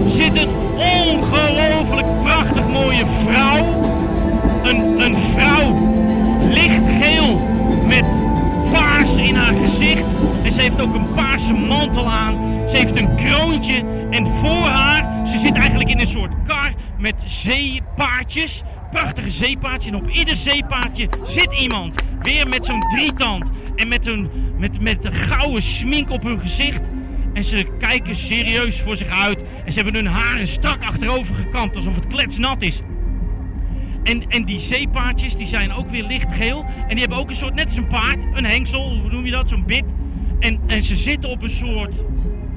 zit een ongelooflijk prachtig mooie vrouw. Een, een vrouw, lichtgeel, met paars in haar gezicht. En ze heeft ook een paarse mantel aan. Ze heeft een kroontje. En voor haar, ze zit eigenlijk in een soort kar met zeepaardjes. Prachtige zeepaardjes. En op ieder zeepaardje zit iemand. Weer met zo'n drietand. En met een, met, met een gouden smink op hun gezicht. En ze kijken serieus voor zich uit. En ze hebben hun haren strak achterover gekamd. Alsof het kletsnat is. En, en die zeepaardjes die zijn ook weer lichtgeel. En die hebben ook een soort, net als een paard, een hengsel, hoe noem je dat, zo'n bit. En, en ze zitten op een soort,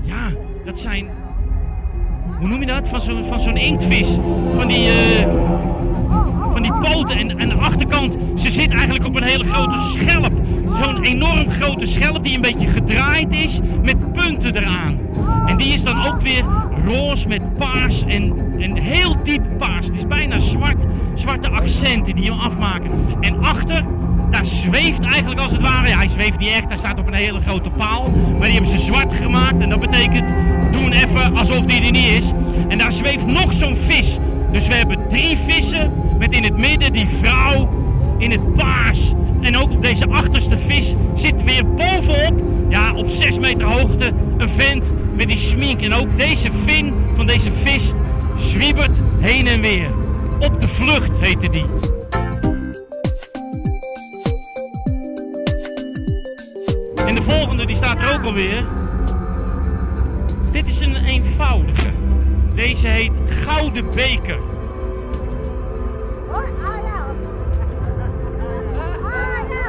ja, dat zijn, hoe noem je dat, van zo'n van zo'n inktvis. Van die, eh, van die poten. En aan de achterkant, ze zit eigenlijk op een hele grote schelp. Zo'n enorm grote schelp die een beetje gedraaid is met punten eraan. En die is dan ook weer roze met paars en, een heel diep paars. Het is bijna zwart, zwarte accenten die hem afmaken. En achter, daar zweeft eigenlijk als het ware, ja, hij zweeft niet echt, hij staat op een hele grote paal. Maar die hebben ze zwart gemaakt en dat betekent, doen even alsof die er niet is. En daar zweeft nog zo'n vis. Dus we hebben drie vissen met in het midden die vrouw in het paars. En ook op deze achterste vis zit weer bovenop, ja, op 6 meter hoogte, een vent met die smink. En ook deze vin van deze vis zwiebert heen en weer. Op de vlucht heette die. De volgende die staat er ook alweer. Dit is een eenvoudige. Deze heet Gouden Beker.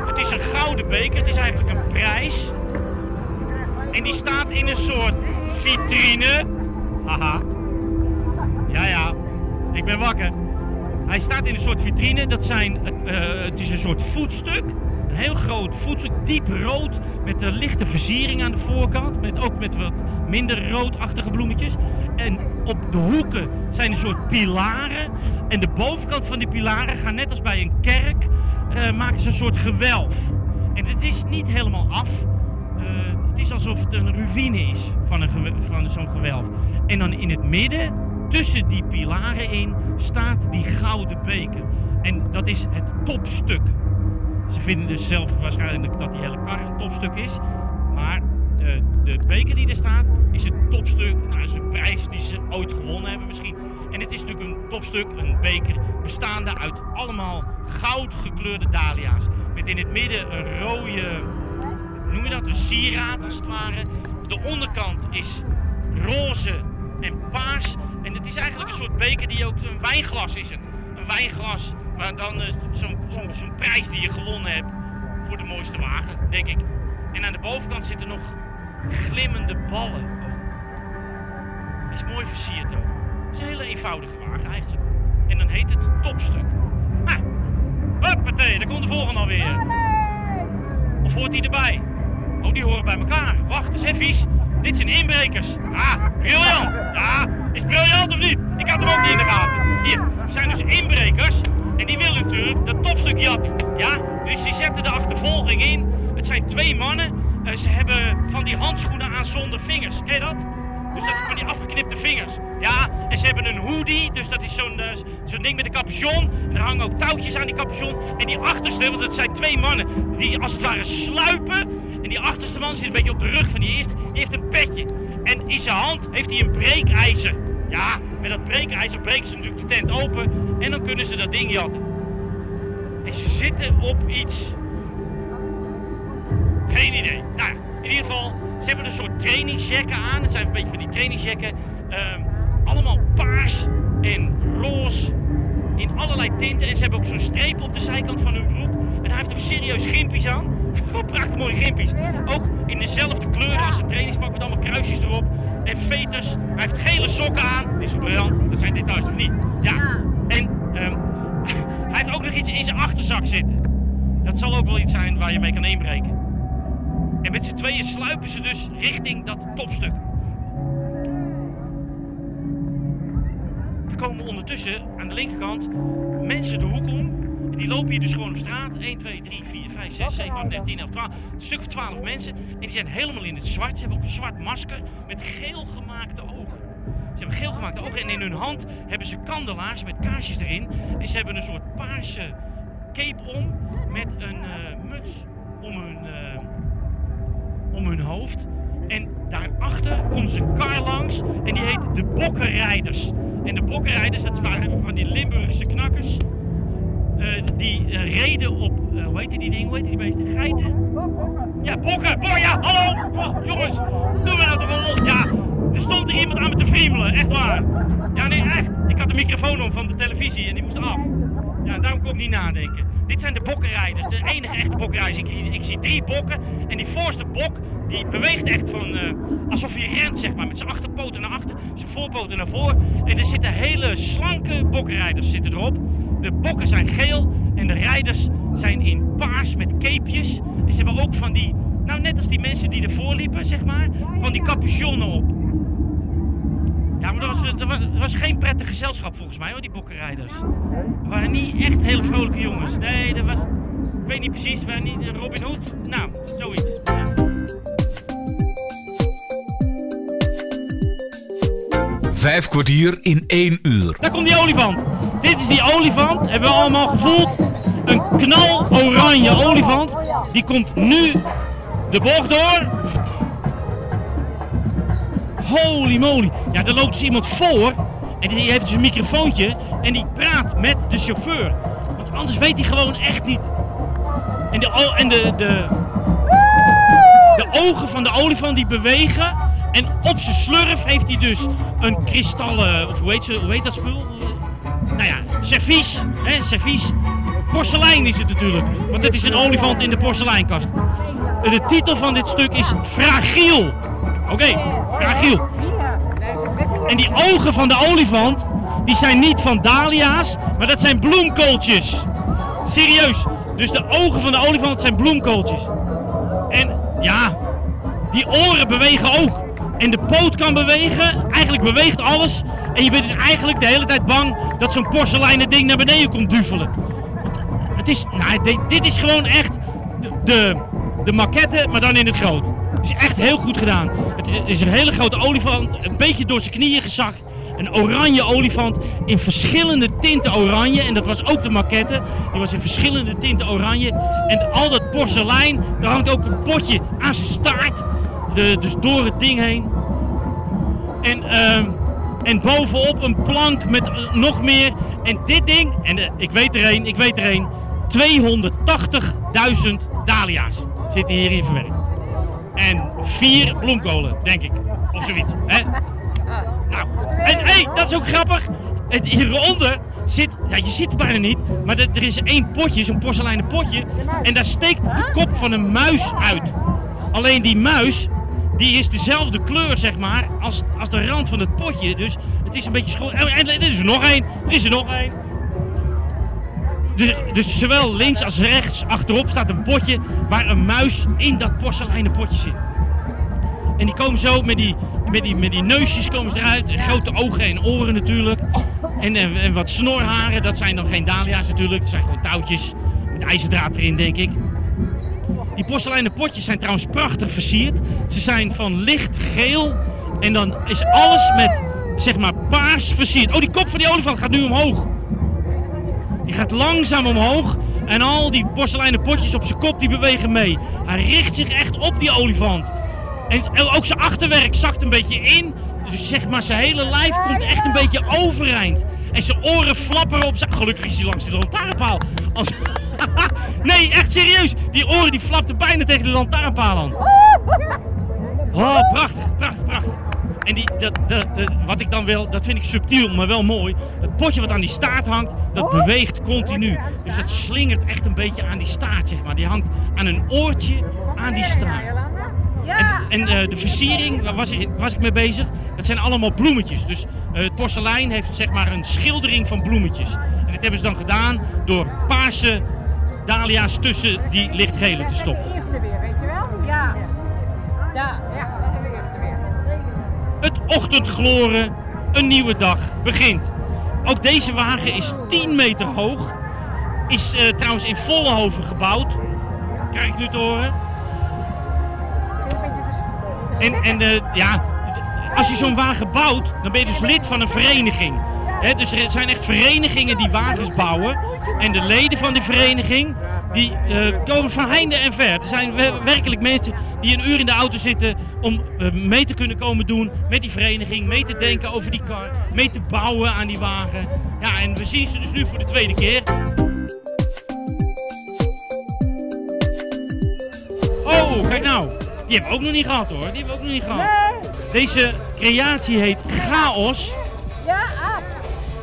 Het is een gouden beker, het is eigenlijk een prijs. En die staat in een soort vitrine. Haha. Ja, ja, ik ben wakker. Hij staat in een soort vitrine, dat zijn, eh, het is een soort voetstuk. Een heel groot voetstuk, diep rood, met een lichte versiering aan de voorkant. Met, ook met wat minder roodachtige bloemetjes. En op de hoeken zijn een soort pilaren. En de bovenkant van die pilaren gaan net als bij een kerk, eh, maken ze een soort gewelf. En het is niet helemaal af. Eh, het is alsof het een ruïne is van, een van zo'n gewelf. En dan in het midden, tussen die pilaren in, staat die gouden beker. En dat is het topstuk. Ze vinden dus zelf waarschijnlijk dat die hele kar een topstuk is. Maar eh, de beker die er staat, is het topstuk. Nou, dat is een prijs die ze ooit gewonnen hebben misschien. En het is natuurlijk een topstuk, een beker, bestaande uit allemaal goud gekleurde dahlia's. Met in het midden een rode, noem je dat, een sieraad als het ware. De onderkant is roze en paars. En het is eigenlijk een soort beker die ook, een wijnglas is het. Een wijnglas, maar dan eh, zo'n prijs die je gewonnen hebt voor de mooiste wagen, denk ik. En aan de bovenkant zitten nog glimmende ballen. Hij is mooi versierd ook. Het is een hele eenvoudige wagen eigenlijk. En dan heet het topstuk. Ah, hoppatee, daar komt de volgende alweer. Of hoort die erbij? Oh, die horen bij elkaar. Wacht eens even. Dit zijn inbrekers. Ah, briljant. Ja, is briljant of niet? Ik had hem ook niet in de gaten. Hier, er zijn dus inbrekers. En die willen natuurlijk dat topstuk jatten. Ja, dus die zetten de achtervolging in. Het zijn twee mannen. Eh, ze hebben van die handschoenen aan zonder vingers. Ken je dat? Dus dat van die afgeknipte vingers. Ja, en ze hebben een hoodie, dus dat is zo'n eh, ding met een capuchon. En er hangen ook touwtjes aan die capuchon. En die achterste, want dat zijn twee mannen, die als het ware sluipen. En die achterste man zit een beetje op de rug van die eerste. Die heeft een petje. En in zijn hand heeft hij een breekijzer. Ja, met dat breekijzer breken ze natuurlijk de tent open. En dan kunnen ze dat ding jatten. En ze zitten op iets. Geen idee. Nou, in ieder geval, ze hebben een soort trainingsjacken aan. Het zijn een beetje van die trainingsjacken. Ehm, allemaal paars en roze. In allerlei tinten. En ze hebben ook zo'n streep op de zijkant van hun broek. En hij heeft ook serieus gimpies aan. Prachtig mooie gimpies. Ook in dezelfde kleur als het trainingspak met allemaal kruisjes erop. En veters. Hij heeft gele sokken aan. Dit is briljant. Dat zijn details of niet? Ja. En ehm, hij heeft ook nog iets in zijn achterzak zitten. Dat zal ook wel iets zijn waar je mee kan inbreken. En met z'n tweeën sluipen ze dus richting dat topstuk. Er komen ondertussen aan de linkerkant mensen de hoek om. En die lopen hier dus gewoon op straat. 1, 2, 3, 4, 5, 6, 7, 8, 9, 10, 11, 12. Een stuk of 12 mensen. En die zijn helemaal in het zwart. Ze hebben ook een zwart masker met geel gemaakte ogen. Ze hebben geel gemaakte ogen en in hun hand hebben ze kandelaars met kaarsjes erin. En ze hebben een soort paarse cape om met een eh, muts om hun, eh, om hun hoofd. En daarachter komt ze een kar langs en die heet de Bokkenrijders. En de Bokkenrijders, dat waren van die Limburgse knakkers. Eh, die eh, reden op, eh, hoe heet die ding, hoe heet die beesten? Geiten? Ja, bokken, bokken, ja, hallo! Oh, jongens, doen we nou toch wel? Ja, er stond er iemand aan me te friemelen, echt waar. Ja, nee, echt. Ik had de microfoon om van de televisie en die moest af. Ja, daarom kon ik niet nadenken. Dit zijn de bokkenrijders, de enige echte bokkenrijders. Ik, ik zie drie bokken en die voorste bok, die beweegt echt van, alsof hij rent, zeg maar. Met zijn achterpoten naar achter, zijn voorpoten naar voren. En er zitten hele slanke bokkenrijders zitten erop. De bokken zijn geel en de rijders zijn in paars met capejes. En ze hebben ook van die, nou net als die mensen die ervoor liepen, zeg maar, van die capuchonnen op. Ja, maar dat was, dat, was, dat was geen prettig gezelschap volgens mij hoor, die bokkenrijders. Het waren niet echt hele vrolijke jongens. Nee, dat was... Ik weet niet precies, waren niet Robin Hood. Nou, zoiets. Vijf kwartier in één uur. Daar komt die olifant. Dit is die olifant, hebben we allemaal gevoeld. Een knal oranje olifant. Die komt nu de bocht door. Holy moly. Ja, er loopt dus iemand voor. En die heeft dus een microfoontje. En die praat met de chauffeur. Want anders weet hij gewoon echt niet. En de, en de, de, de ogen van de olifant die bewegen. En op zijn slurf heeft hij dus een kristallen, of hoe heet, dat spul? Nou ja, servies, hè, servies. Porselein is het natuurlijk, want het is een olifant in de porseleinkast. De titel van dit stuk is Fragiel. Oké, fragiel. En die ogen van de olifant, die zijn niet van dahlia's, maar dat zijn bloemkooltjes. Serieus. Dus de ogen van de olifant zijn bloemkooltjes. En ja, die oren bewegen ook. En de poot kan bewegen. Eigenlijk beweegt alles. En je bent dus eigenlijk de hele tijd bang dat zo'n porseleinen ding naar beneden komt duvelen. Het is, nou, dit, dit is gewoon echt de, de, maquette, maar dan in het groot. Het is echt heel goed gedaan. Het is, is een hele grote olifant, een beetje door zijn knieën gezakt. Een oranje olifant in verschillende tinten oranje. En dat was ook de maquette. Die was in verschillende tinten oranje. En al dat porselein, daar hangt ook een potje aan zijn staart. De, dus door het ding heen. En, ehm, en bovenop een plank met eh, nog meer. En dit ding, en eh, ik weet er een, ik weet er een. 280.000 dahlia's zitten hierin verwerkt. En vier bloemkolen, denk ik. Of zoiets. Hè? Nou, en hé, hey, dat is ook grappig. Het, hieronder zit, ja, je ziet het bijna niet, maar er, er is één potje, zo'n porseleinen potje. En daar steekt de kop van een muis uit. Alleen die muis, die is dezelfde kleur, zeg maar, als, als de rand van het potje. Dus het is een beetje schoon. En, en er is er nog één, er is er nog één. Dus, dus zowel links als rechts achterop staat een potje waar een muis in dat porseleinen potje zit. En die komen zo met die, met die, met die neusjes komen ze eruit. Grote ogen en oren natuurlijk. En, en, en wat snorharen, dat zijn dan geen dahlia's natuurlijk. Dat zijn gewoon touwtjes met ijzerdraad erin, denk ik. Die porseleinen potjes zijn trouwens prachtig versierd. Ze zijn van licht geel. En dan is alles met, zeg maar, paars versierd. Oh, die kop van die olifant gaat nu omhoog. Die gaat langzaam omhoog. En al die porseleinen potjes op zijn kop, die bewegen mee. Hij richt zich echt op die olifant. En ook zijn achterwerk zakt een beetje in. Dus zeg maar, zijn hele lijf komt echt een beetje overeind. En zijn oren flapperen op zijn... Gelukkig is hij langs de lantaarnpaal. Als... nee, echt serieus. Die oren die flapten bijna tegen de lantaarnpaal aan. Oh, prachtig, prachtig, prachtig. En die, dat, dat, dat- wat ik dan wil, dat vind ik subtiel, maar wel mooi. Het potje wat aan die staart hangt, dat beweegt continu. Dus dat slingert echt een beetje aan die staart, zeg maar. Die hangt aan een oortje aan die staart. En, en eh, de versiering, daar was ik, was ik mee bezig, dat zijn allemaal bloemetjes. Dus eh, het porselein heeft zeg maar een schildering van bloemetjes. En dat hebben ze dan gedaan door paarse dahlia's tussen die lichtgele te stoppen. De eerste weer, weet je wel? Ja. Ja. Ja, dat is de eerste weer. Het ochtendgloren, een nieuwe dag begint. Ook deze wagen is 10 meter hoog. Is eh, trouwens in Vollenhoven gebouwd. Krijg ik nu te horen. En, en eh, ja, als je zo'n wagen bouwt, dan ben je dus lid van een vereniging. Hè, dus er zijn echt verenigingen die wagens bouwen. En de leden van die vereniging, die eh, komen van heinde en ver. Er zijn wer- werkelijk mensen die een uur in de auto zitten om eh, mee te kunnen komen doen met die vereniging. Mee te denken over die kar, mee te bouwen aan die wagen. Ja, en we zien ze dus nu voor de tweede keer. Oh, kijk nou. Die hebben we ook nog niet gehad hoor. Die hebben we ook nog niet gehad. Deze creatie heet Chaos. Ja, aap.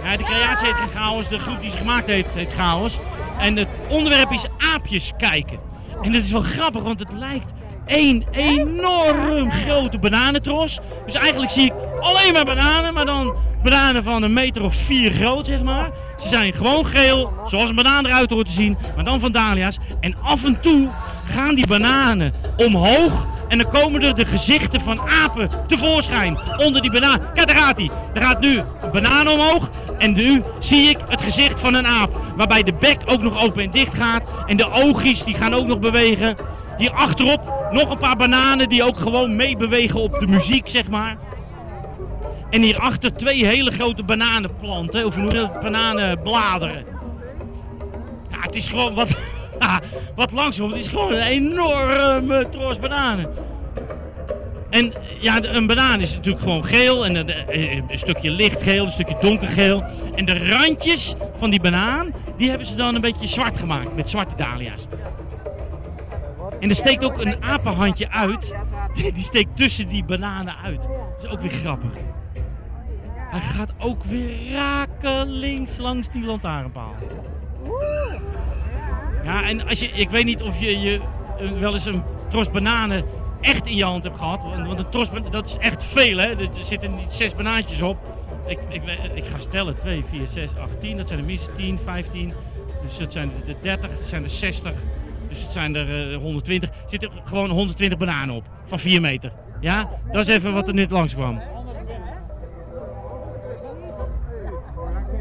Ja, de creatie heet geen Chaos. De groep die ze gemaakt heeft heet Chaos. En het onderwerp is aapjes kijken. En dat is wel grappig, want het lijkt één enorm grote bananentros. Dus eigenlijk zie ik alleen maar bananen, maar dan bananen van een meter of vier groot, zeg maar. Ze zijn gewoon geel, zoals een banaan eruit hoort te zien, maar dan van dahlia's. En af en toe gaan die bananen omhoog En dan komen er de gezichten van apen tevoorschijn onder die banaan. Kijk, daar gaat hij. Er gaat nu een banaan omhoog. En nu zie ik het gezicht van een aap. Waarbij de bek ook nog open en dicht gaat. En de oogjes die gaan ook nog bewegen. Hier achterop nog een paar bananen die ook gewoon meebewegen op de muziek, zeg maar. En hierachter twee hele grote bananenplanten, of hoe dat? Bananenbladeren. Ja, het is gewoon wat, wat langzaam. Het is gewoon een enorme tros bananen. En ja, een banaan is natuurlijk gewoon geel. En een, een stukje lichtgeel, een stukje donkergeel. En de randjes van die banaan, die hebben ze dan een beetje zwart gemaakt. Met zwarte dahlia's. En er steekt ook een apenhandje uit. Die steekt tussen die bananen uit. Dat is ook weer grappig. Hij gaat ook weer rakelings langs die lantaarnpaal. Ja, en als je, ik weet niet of je, je eh, wel eens een tros bananen echt in je hand hebt gehad. Want een tros dat is echt veel, hè. Er er zitten niet zes banaantjes op. Ik, ik, ik ga stellen, 2, 4, 6, 8, 10. Dat zijn er minstens 10, 15. Dus dat zijn er 30, dat zijn er 60. Dus het zijn er eh, 120. Er zitten gewoon 120 bananen op. Van 4 meter. Ja, dat is even wat er net langskwam.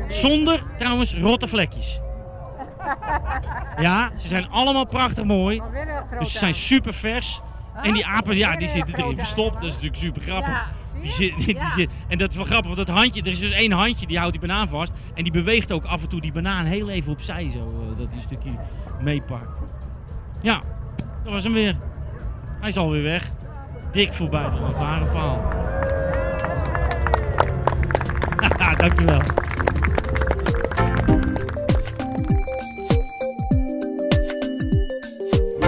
Zonder trouwens rotte vlekjes. Ja, ze zijn allemaal prachtig mooi. Dus ze zijn super vers. En die apen, ja, die zitten erin verstopt. Dat is natuurlijk super grappig. Die zit, die zit, en dat is wel grappig, want dat handje, er is dus één handje die houdt die banaan vast. En die beweegt ook af en toe die banaan heel even opzij, zo, eh, dat hij een stukje meepakt. Ja, dat was hem weer. Hij is alweer weg. Dik voorbij de lantaarnpaal. Haha, dankjewel.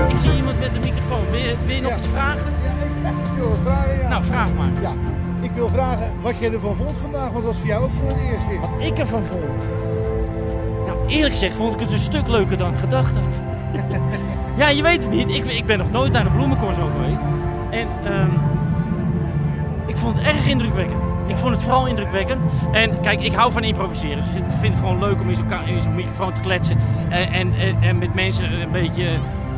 Ik zie iemand met een microfoon. Wil je, wil je nog iets vragen? Ik wil wat vragen, ja. Nou, vraag maar. Ja, ik wil vragen wat jij ervan vond vandaag, want dat was voor jou ook voor het eerst. Wat ik ervan vond? Nou, eerlijk gezegd vond ik het een stuk leuker dan ik gedacht had. ja, je weet het niet. Ik, ik ben nog nooit naar de bloemencorso geweest. En ehm, ik vond het erg indrukwekkend. Ik vond het vooral indrukwekkend. En kijk, ik hou van improviseren. Dus ik vind het gewoon leuk om in zo'n microfoon te kletsen. En, en, en, en met mensen een beetje,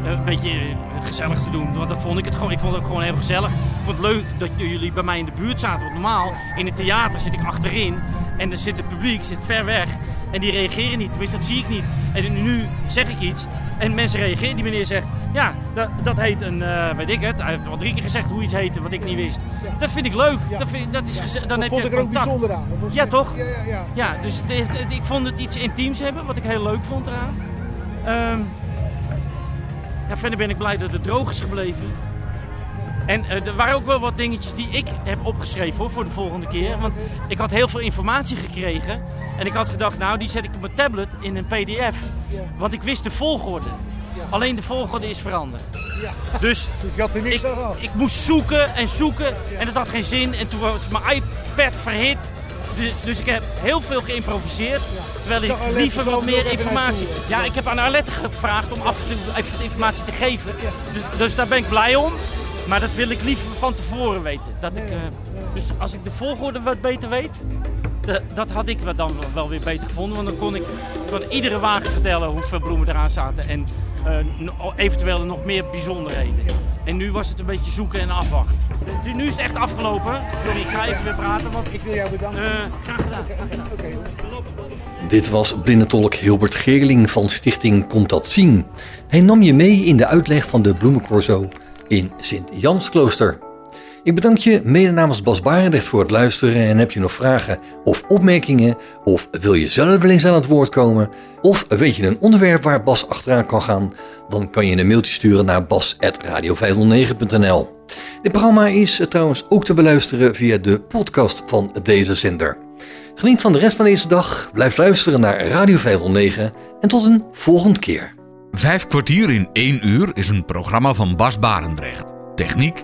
eh, een beetje eh, gezellig te doen. Want dat vond ik het gewoon. Ik vond het ook gewoon heel gezellig. Ik vond het leuk dat jullie bij mij in de buurt zaten. Want normaal in het theater zit ik achterin. En dan zit het publiek zit ver weg. En die reageren niet. Tenminste, dat zie ik niet. En nu zeg ik iets. En mensen reageren. Die meneer zegt, ja, dat, dat heet een, eh, weet ik het. Hij heeft al drie keer gezegd hoe iets heette wat ik niet wist. Dat vind ik leuk. Dat, vind, dat is dan Dat heb vond je ik er ook bijzonder aan. Ja, toch? Ja, ja, dus het heeft- het- ik vond het iets intiems hebben, wat ik heel leuk vond eraan. Ehm, ja, verder ben ik blij dat het droog is gebleven. En eh, er waren ook wel wat dingetjes die ik heb opgeschreven hoor, voor de volgende keer. Want ik had heel veel informatie gekregen. En ik had gedacht, nou die zet ik op mijn tablet in een pdf. Want ik wist de volgorde. Alleen de volgorde is veranderd. Dus ik, er ik, ik moest zoeken en zoeken en het had geen zin. En toen was mijn iPad verhit. Dus, ik heb heel veel geïmproviseerd. Terwijl ik liever wat meer informatie... Ja, ik heb aan Arlette gevraagd om af en toe even informatie te geven. Dus, dus daar ben ik blij om. Maar dat wil ik liever van tevoren weten. Dat ik, eh, dus als ik de volgorde wat beter weet, de- dat had ik wel dan wel weer beter gevonden. Want dan kon ik van iedere wagen vertellen hoeveel bloemen eraan zaten. En eh, no- eventueel nog meer bijzonderheden. En nu was het een beetje zoeken en afwachten. Nu- Nu is het echt afgelopen. Sorry, ik ga even weer praten. Want, ik wil jou bedanken. graag gedaan. Graag gedaan. Dit was blindentolk Hilbert Geerling van Stichting Komt Dat Zien. Hij nam je mee in de uitleg van de bloemencorso in Sint-Jansklooster. Ik bedank je mede namens Bas Barendrecht voor het luisteren en heb je nog vragen of opmerkingen of wil je zelf wel eens aan het woord komen of weet je een onderwerp waar Bas achteraan kan gaan, dan kan je een mailtje sturen naar bas.radio509.nl. Dit programma is trouwens ook te beluisteren via de podcast van deze zender. Geniet van de rest van deze dag, blijf luisteren naar Radio 509 en tot een volgende keer. Vijf kwartier in één uur is een programma van Bas Barendrecht. Techniek